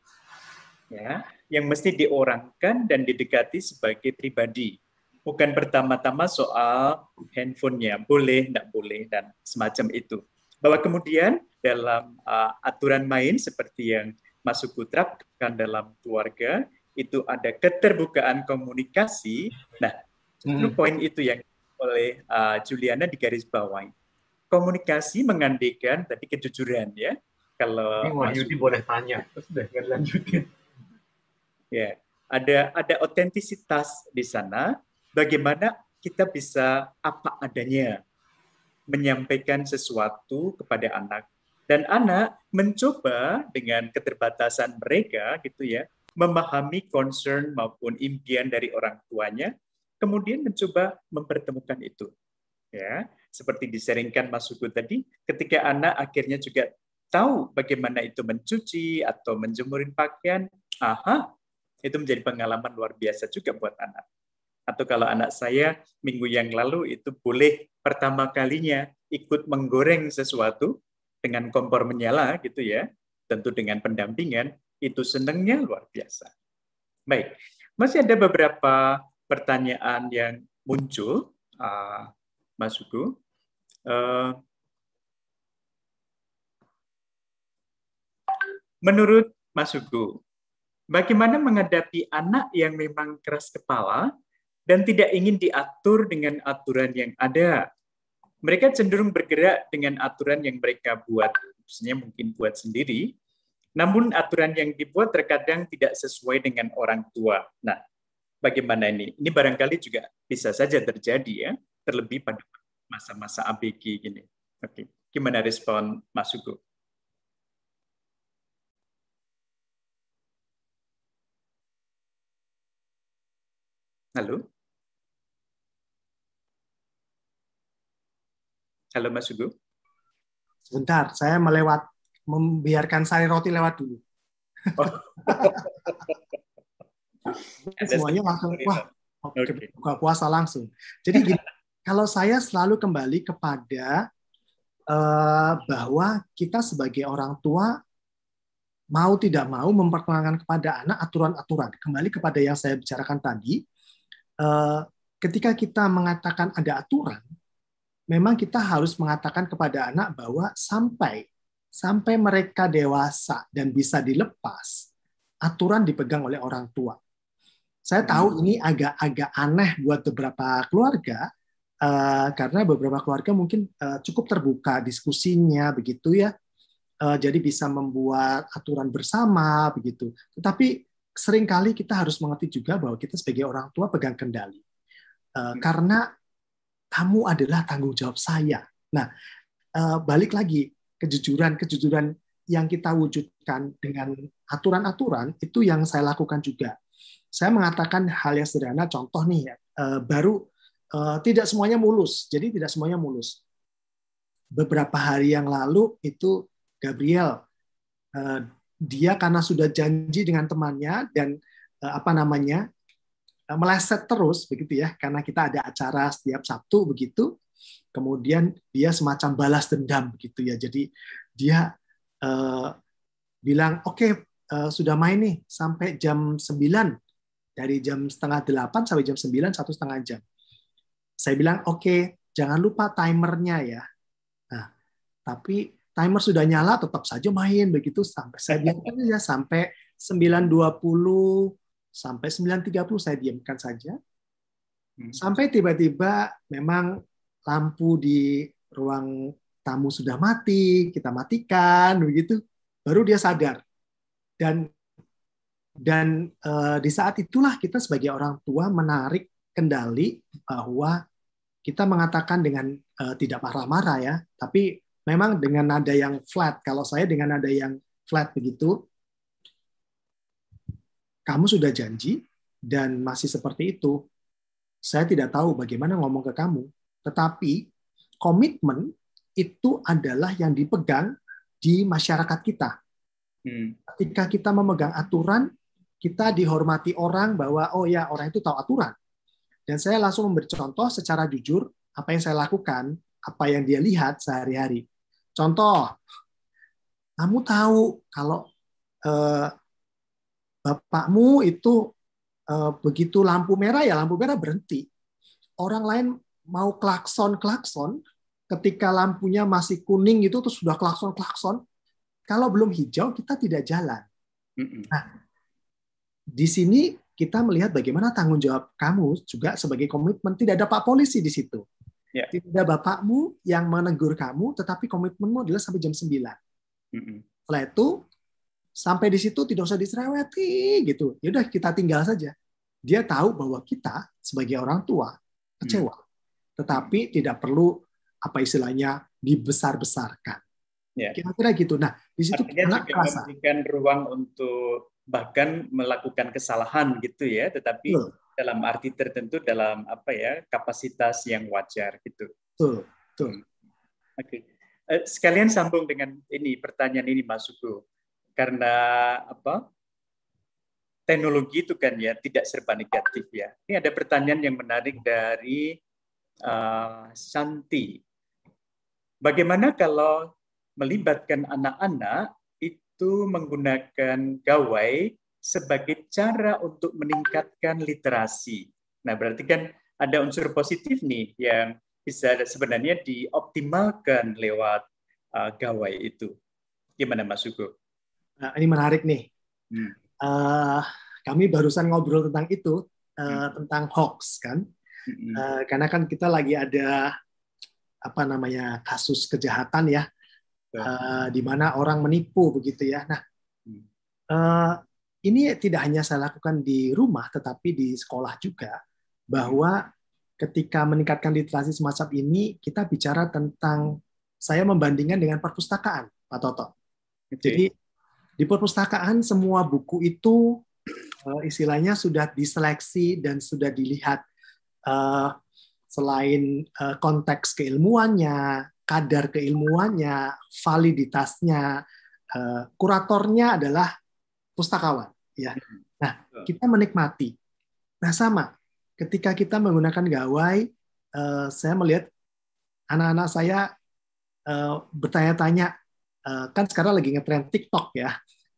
ya, yang mesti diorangkan dan didekati sebagai pribadi. Bukan pertama-tama soal handphonenya boleh, tidak boleh dan semacam itu. Bahwa kemudian dalam uh, aturan main seperti yang masuk terapkan dalam keluarga itu ada keterbukaan komunikasi. Nah, hmm. poin itu yang oleh uh, Juliana di garis bawah. Komunikasi mengandaikan tadi kejujuran ya. Kalau Ini Wahyudi boleh tanya, terus udah lanjutin. Ya, ada ada otentisitas di sana. Bagaimana kita bisa apa adanya menyampaikan sesuatu kepada anak dan anak mencoba dengan keterbatasan mereka gitu ya memahami concern maupun impian dari orang tuanya kemudian mencoba mempertemukan itu. Ya, seperti diseringkan Mas Hugo tadi, ketika anak akhirnya juga tahu bagaimana itu mencuci atau menjemurin pakaian, aha, itu menjadi pengalaman luar biasa juga buat anak. Atau kalau anak saya minggu yang lalu itu boleh pertama kalinya ikut menggoreng sesuatu dengan kompor menyala gitu ya, tentu dengan pendampingan, itu senangnya luar biasa. Baik, masih ada beberapa pertanyaan yang muncul, uh, Mas Hugo. Uh, menurut Mas Hugo, bagaimana menghadapi anak yang memang keras kepala dan tidak ingin diatur dengan aturan yang ada? Mereka cenderung bergerak dengan aturan yang mereka buat, maksudnya mungkin buat sendiri, namun aturan yang dibuat terkadang tidak sesuai dengan orang tua. Nah, bagaimana ini? Ini barangkali juga bisa saja terjadi ya, terlebih pada masa-masa ABG gini. Oke, gimana respon Mas Hugo? Halo? Halo Mas Hugo. Sebentar, saya melewat membiarkan sari roti lewat dulu. Oh. Semuanya langsung wah Oke. buka puasa langsung. Jadi gini, kalau saya selalu kembali kepada eh, bahwa kita sebagai orang tua mau tidak mau memperkenalkan kepada anak aturan-aturan. Kembali kepada yang saya bicarakan tadi, eh, ketika kita mengatakan ada aturan, memang kita harus mengatakan kepada anak bahwa sampai sampai mereka dewasa dan bisa dilepas, aturan dipegang oleh orang tua. Saya tahu ini agak-agak aneh buat beberapa keluarga eh, karena beberapa keluarga mungkin eh, cukup terbuka diskusinya begitu ya. Eh, jadi bisa membuat aturan bersama begitu. Tetapi sering kali kita harus mengerti juga bahwa kita sebagai orang tua pegang kendali. Eh, karena kamu adalah tanggung jawab saya. Nah, eh, balik lagi kejujuran-kejujuran yang kita wujudkan dengan aturan-aturan itu yang saya lakukan juga. Saya mengatakan hal yang sederhana, contoh nih, eh, baru eh, tidak semuanya mulus, jadi tidak semuanya mulus. Beberapa hari yang lalu itu Gabriel, eh, dia karena sudah janji dengan temannya dan apa namanya meleset terus begitu ya, karena kita ada acara setiap Sabtu begitu. Kemudian dia semacam balas dendam begitu ya. Jadi dia eh, bilang oke eh, sudah main nih sampai jam 9 dari jam setengah delapan sampai jam 9 satu setengah jam. Saya bilang oke jangan lupa timernya ya. Nah tapi timer sudah nyala tetap saja main begitu sampai saya biarkan ya sampai 9.20 sampai 9.30 saya diamkan saja. Sampai tiba-tiba memang lampu di ruang tamu sudah mati, kita matikan begitu, baru dia sadar. Dan dan eh, di saat itulah kita sebagai orang tua menarik kendali bahwa kita mengatakan dengan eh, tidak marah-marah ya, tapi memang dengan nada yang flat. Kalau saya dengan nada yang flat begitu, kamu sudah janji dan masih seperti itu. Saya tidak tahu bagaimana ngomong ke kamu, tetapi komitmen itu adalah yang dipegang di masyarakat kita. Hmm. Ketika kita memegang aturan, kita dihormati orang bahwa oh ya orang itu tahu aturan. Dan saya langsung memberi contoh secara jujur apa yang saya lakukan, apa yang dia lihat sehari-hari. Contoh, kamu tahu kalau eh, bapakmu itu eh, begitu lampu merah ya lampu merah berhenti. Orang lain mau klakson klakson, ketika lampunya masih kuning itu terus sudah klakson klakson. Kalau belum hijau kita tidak jalan. Nah, di sini kita melihat bagaimana tanggung jawab kamu juga sebagai komitmen. Tidak ada pak polisi di situ. Ya. Tidak ada bapakmu yang menegur kamu, tetapi komitmenmu adalah sampai jam 9. Setelah itu sampai di situ tidak usah disereweti gitu. Ya udah kita tinggal saja. Dia tahu bahwa kita sebagai orang tua kecewa, tetapi tidak perlu apa istilahnya dibesar-besarkan. Ya. Kira-kira gitu. Nah, di situ Artinya anak ruang untuk bahkan melakukan kesalahan gitu ya, tetapi Betul. dalam arti tertentu dalam apa ya kapasitas yang wajar gitu. Betul, betul. Oke. Eh, sekalian sambung dengan ini pertanyaan ini Mas Suku. Karena apa? Teknologi itu kan ya tidak serba negatif ya. Ini ada pertanyaan yang menarik dari uh, Santi. Bagaimana kalau melibatkan anak-anak itu menggunakan gawai sebagai cara untuk meningkatkan literasi. Nah, berarti kan ada unsur positif nih yang bisa sebenarnya dioptimalkan lewat uh, gawai itu. Gimana Mas Hugo? Nah, ini menarik nih. Hmm. Uh, kami barusan ngobrol tentang itu, uh, tentang hoax kan. Hmm. Uh, karena kan kita lagi ada apa namanya kasus kejahatan ya, uh, di mana orang menipu begitu ya. Nah, uh, ini tidak hanya saya lakukan di rumah, tetapi di sekolah juga, bahwa ketika meningkatkan literasi semacam ini, kita bicara tentang saya membandingkan dengan perpustakaan, Pak Toto. Jadi di perpustakaan semua buku itu uh, istilahnya sudah diseleksi dan sudah dilihat uh, selain uh, konteks keilmuannya, kadar keilmuannya, validitasnya, uh, kuratornya adalah pustakawan. Ya, nah kita menikmati. Nah sama, ketika kita menggunakan gawai, uh, saya melihat anak-anak saya uh, bertanya-tanya, uh, kan sekarang lagi ngetren TikTok ya.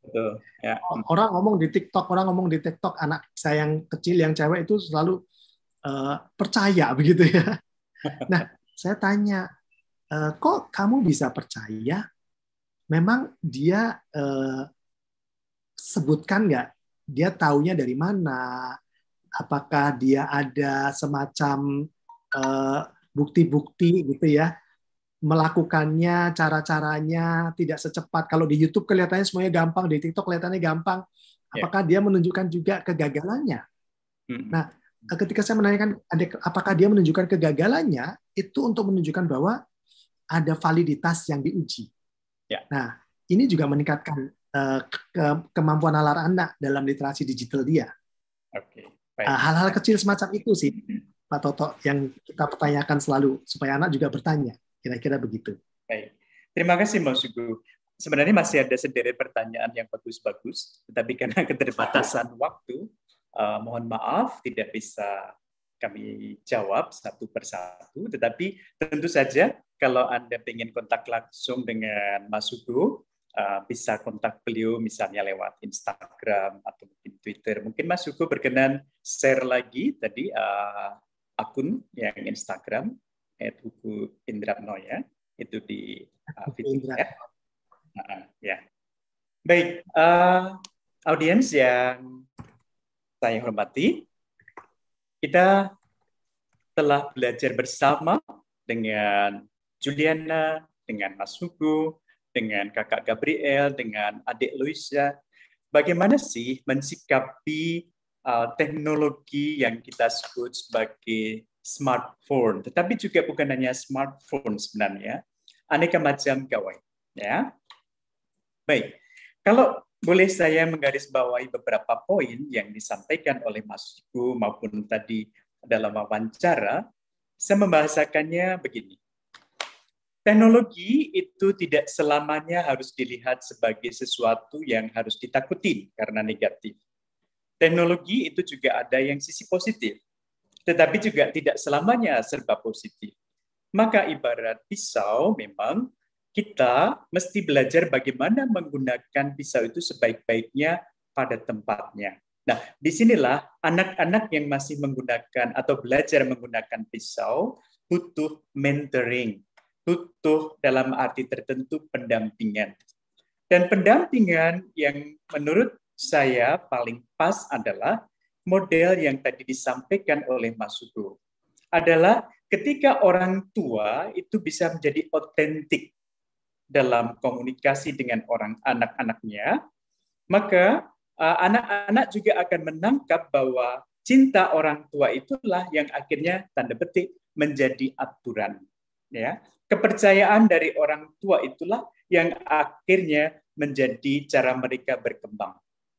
Betul. Ya. Orang ngomong di TikTok, orang ngomong di TikTok, anak saya yang kecil, yang cewek itu selalu uh, percaya begitu ya. Nah, saya tanya, kok kamu bisa percaya? Memang dia uh, sebutkan nggak? Dia taunya dari mana? Apakah dia ada semacam bukti-bukti uh, gitu ya? melakukannya, cara-caranya tidak secepat. Kalau di YouTube kelihatannya semuanya gampang, di TikTok kelihatannya gampang. Ya. Apakah yeah. dia menunjukkan juga kegagalannya? Hmm. Nah, ketika saya menanyakan apakah dia menunjukkan kegagalannya, itu untuk menunjukkan bahwa ada validitas yang diuji. Yeah. Nah, ini juga meningkatkan uh, ke kemampuan nalar anak dalam literasi digital dia. Okay. Hal-hal kecil semacam itu sih, Pak Toto, yang kita pertanyakan selalu supaya anak juga bertanya. Kira-kira begitu. Baik. Terima kasih Mas Sugu. Sebenarnya masih ada sederet pertanyaan yang bagus-bagus, tetapi karena keterbatasan waktu, uh, mohon maaf tidak bisa kami jawab satu persatu. Tetapi tentu saja kalau Anda ingin kontak langsung dengan Mas Sugu, uh, bisa kontak beliau misalnya lewat Instagram atau mungkin Twitter. Mungkin Mas Sugu berkenan share lagi tadi uh, akun yang Instagram Hugo Indrapno ya itu di uh, ya. Uh, ya. Baik, uh, audiens yang saya hormati, kita telah belajar bersama dengan Juliana, dengan Mas Hugo, dengan kakak Gabriel, dengan adik Luisa, bagaimana sih mensikapi uh, teknologi yang kita sebut sebagai smartphone, tetapi juga bukan hanya smartphone sebenarnya, aneka macam gawai. Ya, baik. Kalau boleh saya menggarisbawahi beberapa poin yang disampaikan oleh Mas Ibu maupun tadi dalam wawancara, saya membahasakannya begini. Teknologi itu tidak selamanya harus dilihat sebagai sesuatu yang harus ditakuti karena negatif. Teknologi itu juga ada yang sisi positif tetapi juga tidak selamanya serba positif. Maka ibarat pisau memang kita mesti belajar bagaimana menggunakan pisau itu sebaik-baiknya pada tempatnya. Nah, di sinilah anak-anak yang masih menggunakan atau belajar menggunakan pisau butuh mentoring, butuh dalam arti tertentu pendampingan. Dan pendampingan yang menurut saya paling pas adalah model yang tadi disampaikan oleh Mas Sugo adalah ketika orang tua itu bisa menjadi otentik dalam komunikasi dengan orang anak-anaknya, maka uh, anak-anak uh, juga akan menangkap bahwa cinta orang tua itulah yang akhirnya tanda petik menjadi aturan. Ya, kepercayaan dari orang tua itulah yang akhirnya menjadi cara mereka berkembang.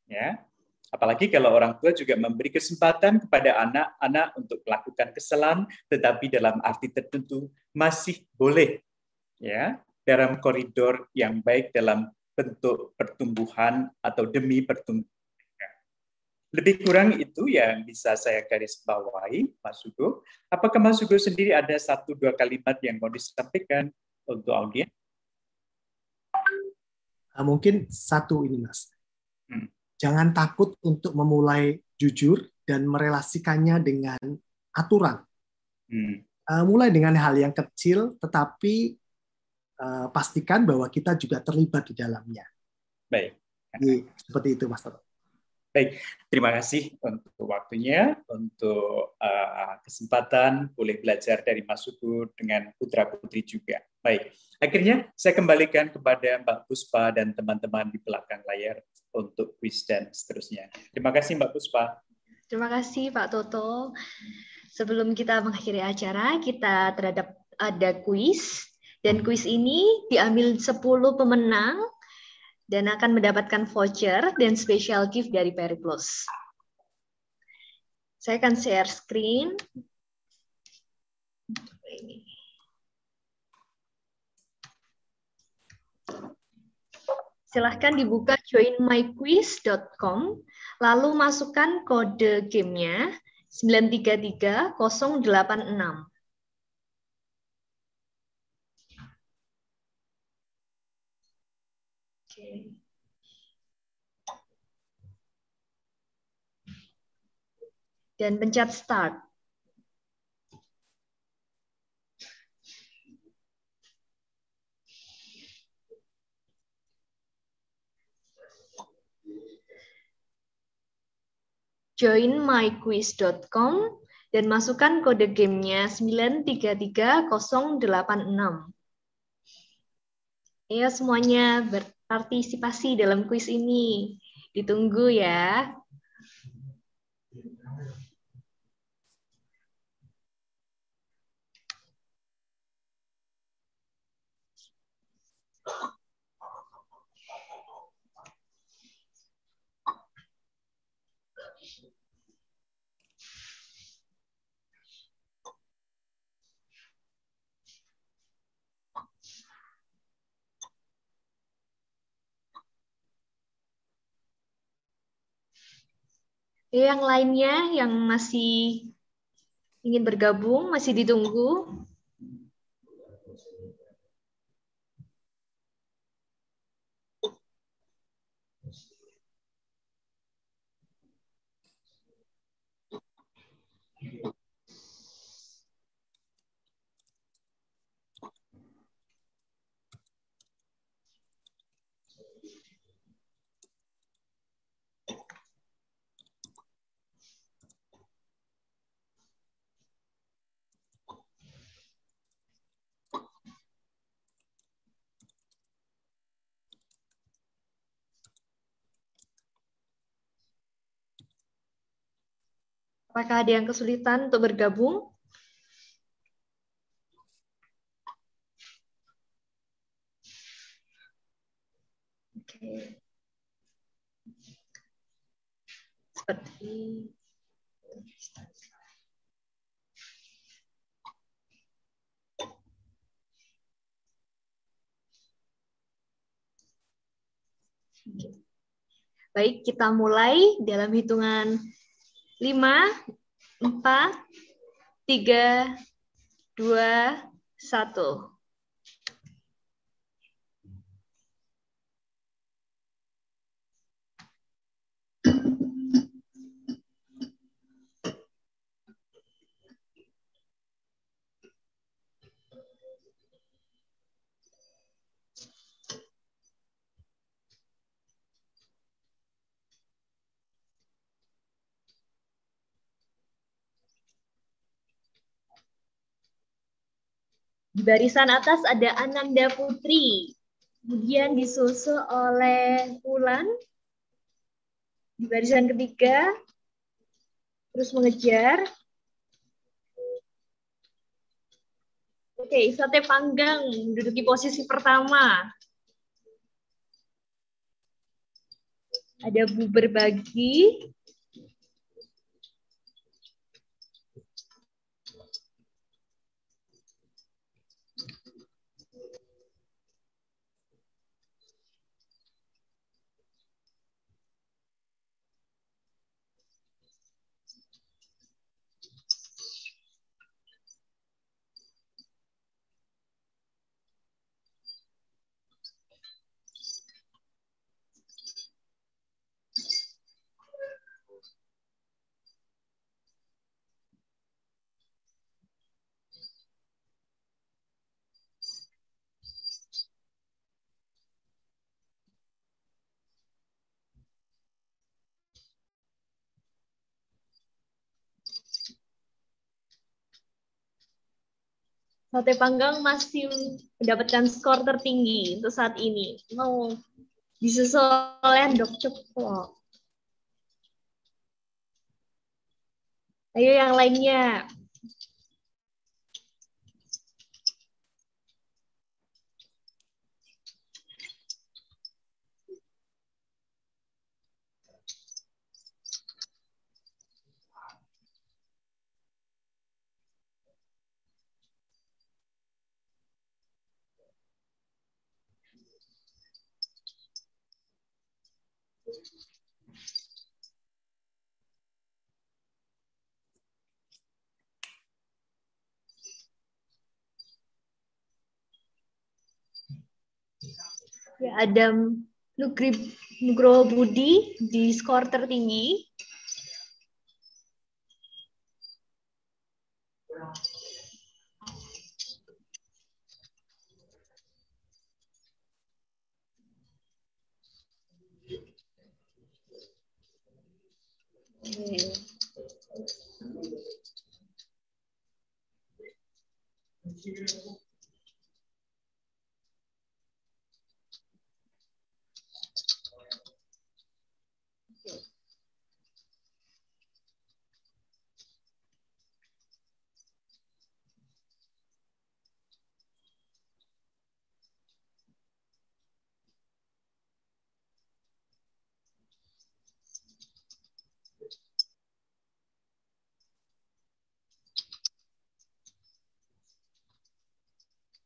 Ya, Apalagi kalau orang tua juga memberi kesempatan kepada anak-anak untuk melakukan kesalahan, tetapi dalam arti tertentu masih boleh ya dalam koridor yang baik dalam bentuk pertumbuhan atau demi pertumbuhan. Lebih kurang itu yang bisa saya garis bawahi, Mas Hugo. Apakah Mas Hugo sendiri ada satu dua kalimat yang mau disampaikan untuk audiens? Ah, mungkin satu ini, Mas. Hmm jangan takut untuk memulai jujur dan merelasikannya dengan aturan. Hmm. Uh, mulai dengan hal yang kecil, tetapi uh, pastikan bahwa kita juga terlibat di dalamnya. Baik. Jadi, seperti itu, Mas Toto. Baik, terima kasih untuk waktunya, untuk uh, kesempatan boleh belajar dari Mas Suku dengan putra putri juga. Baik, akhirnya saya kembalikan kepada Mbak Puspa dan teman-teman di belakang layar untuk quiz dan seterusnya. Terima kasih Mbak Puspa. Terima kasih Pak Toto. Sebelum kita mengakhiri acara, kita terhadap ada quiz dan quiz ini diambil 10 pemenang dan akan mendapatkan voucher dan special gift dari Periplus. Saya akan share screen. Silahkan dibuka joinmyquiz.com, lalu masukkan kode gamenya 933086. Dan pencet start. Join myquiz.com dan masukkan kode gamenya 933086. Ya semuanya berpartisipasi dalam kuis ini. Ditunggu ya. Yang lainnya yang masih ingin bergabung, masih ditunggu. Apakah ada yang kesulitan untuk bergabung? Oke. Seperti Baik, kita mulai dalam hitungan 5, 4, 3, 2, 1. Di barisan atas ada Ananda Putri. Kemudian disusul oleh Ulan. Di barisan ketiga, terus mengejar. Oke, sate panggang menduduki posisi pertama. Ada Bu Berbagi, Sate panggang masih mendapatkan skor tertinggi untuk saat ini. Mau disusul oleh endok ceplok. Ayo yang lainnya. Adam Nugri, Nugroho Budi di skor tertinggi.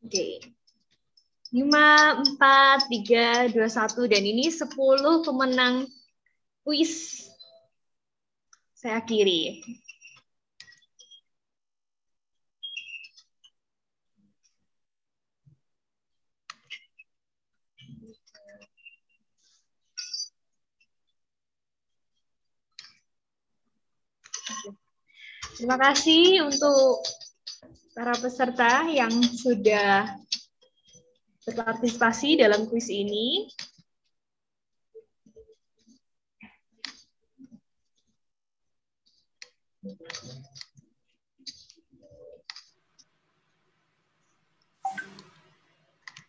Oke. Oke. 5, 4, 3, 2, 1. Dan ini 10 pemenang kuis. Saya akhiri. Terima kasih untuk para peserta yang sudah berpartisipasi dalam kuis ini.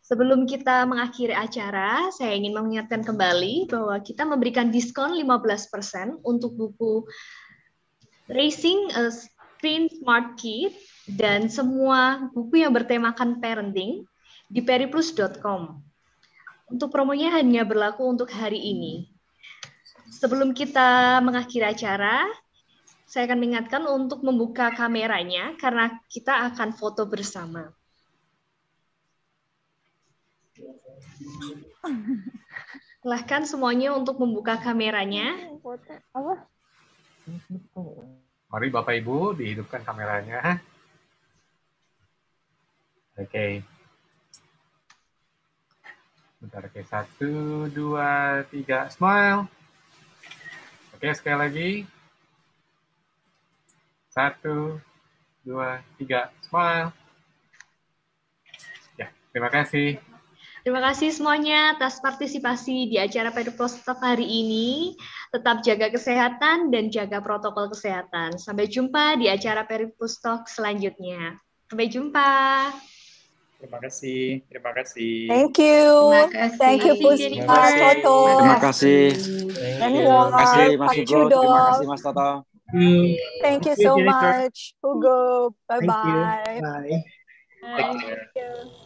Sebelum kita mengakhiri acara, saya ingin mengingatkan kembali bahwa kita memberikan diskon 15% untuk buku Racing Screen Smart Kid dan semua buku yang bertemakan parenting di periplus.com. Untuk promonya hanya berlaku untuk hari ini. Sebelum kita mengakhiri acara, saya akan mengingatkan untuk membuka kameranya karena kita akan foto bersama. Silahkan semuanya untuk membuka kameranya. Mari Bapak Ibu dihidupkan kameranya. Oke. Bentar, oke. Satu, dua, tiga. Smile. Oke, sekali lagi. Satu, dua, tiga. Smile. Ya, terima kasih. Terima kasih semuanya atas partisipasi di acara Perpostok hari ini. Tetap jaga kesehatan dan jaga protokol kesehatan. Sampai jumpa di acara Peripustok selanjutnya. Sampai jumpa. Terima kasih. Terima kasih. Thank you. Terima kasih. Thank you, Terima Puspa, kasih. Toto. Terima kasih. Terima kasih Mas Hugo. Terima kasih Mas Toto. Thank you Thank you, so much, Hugo. Thank you. Bye-bye. Bye. Bye.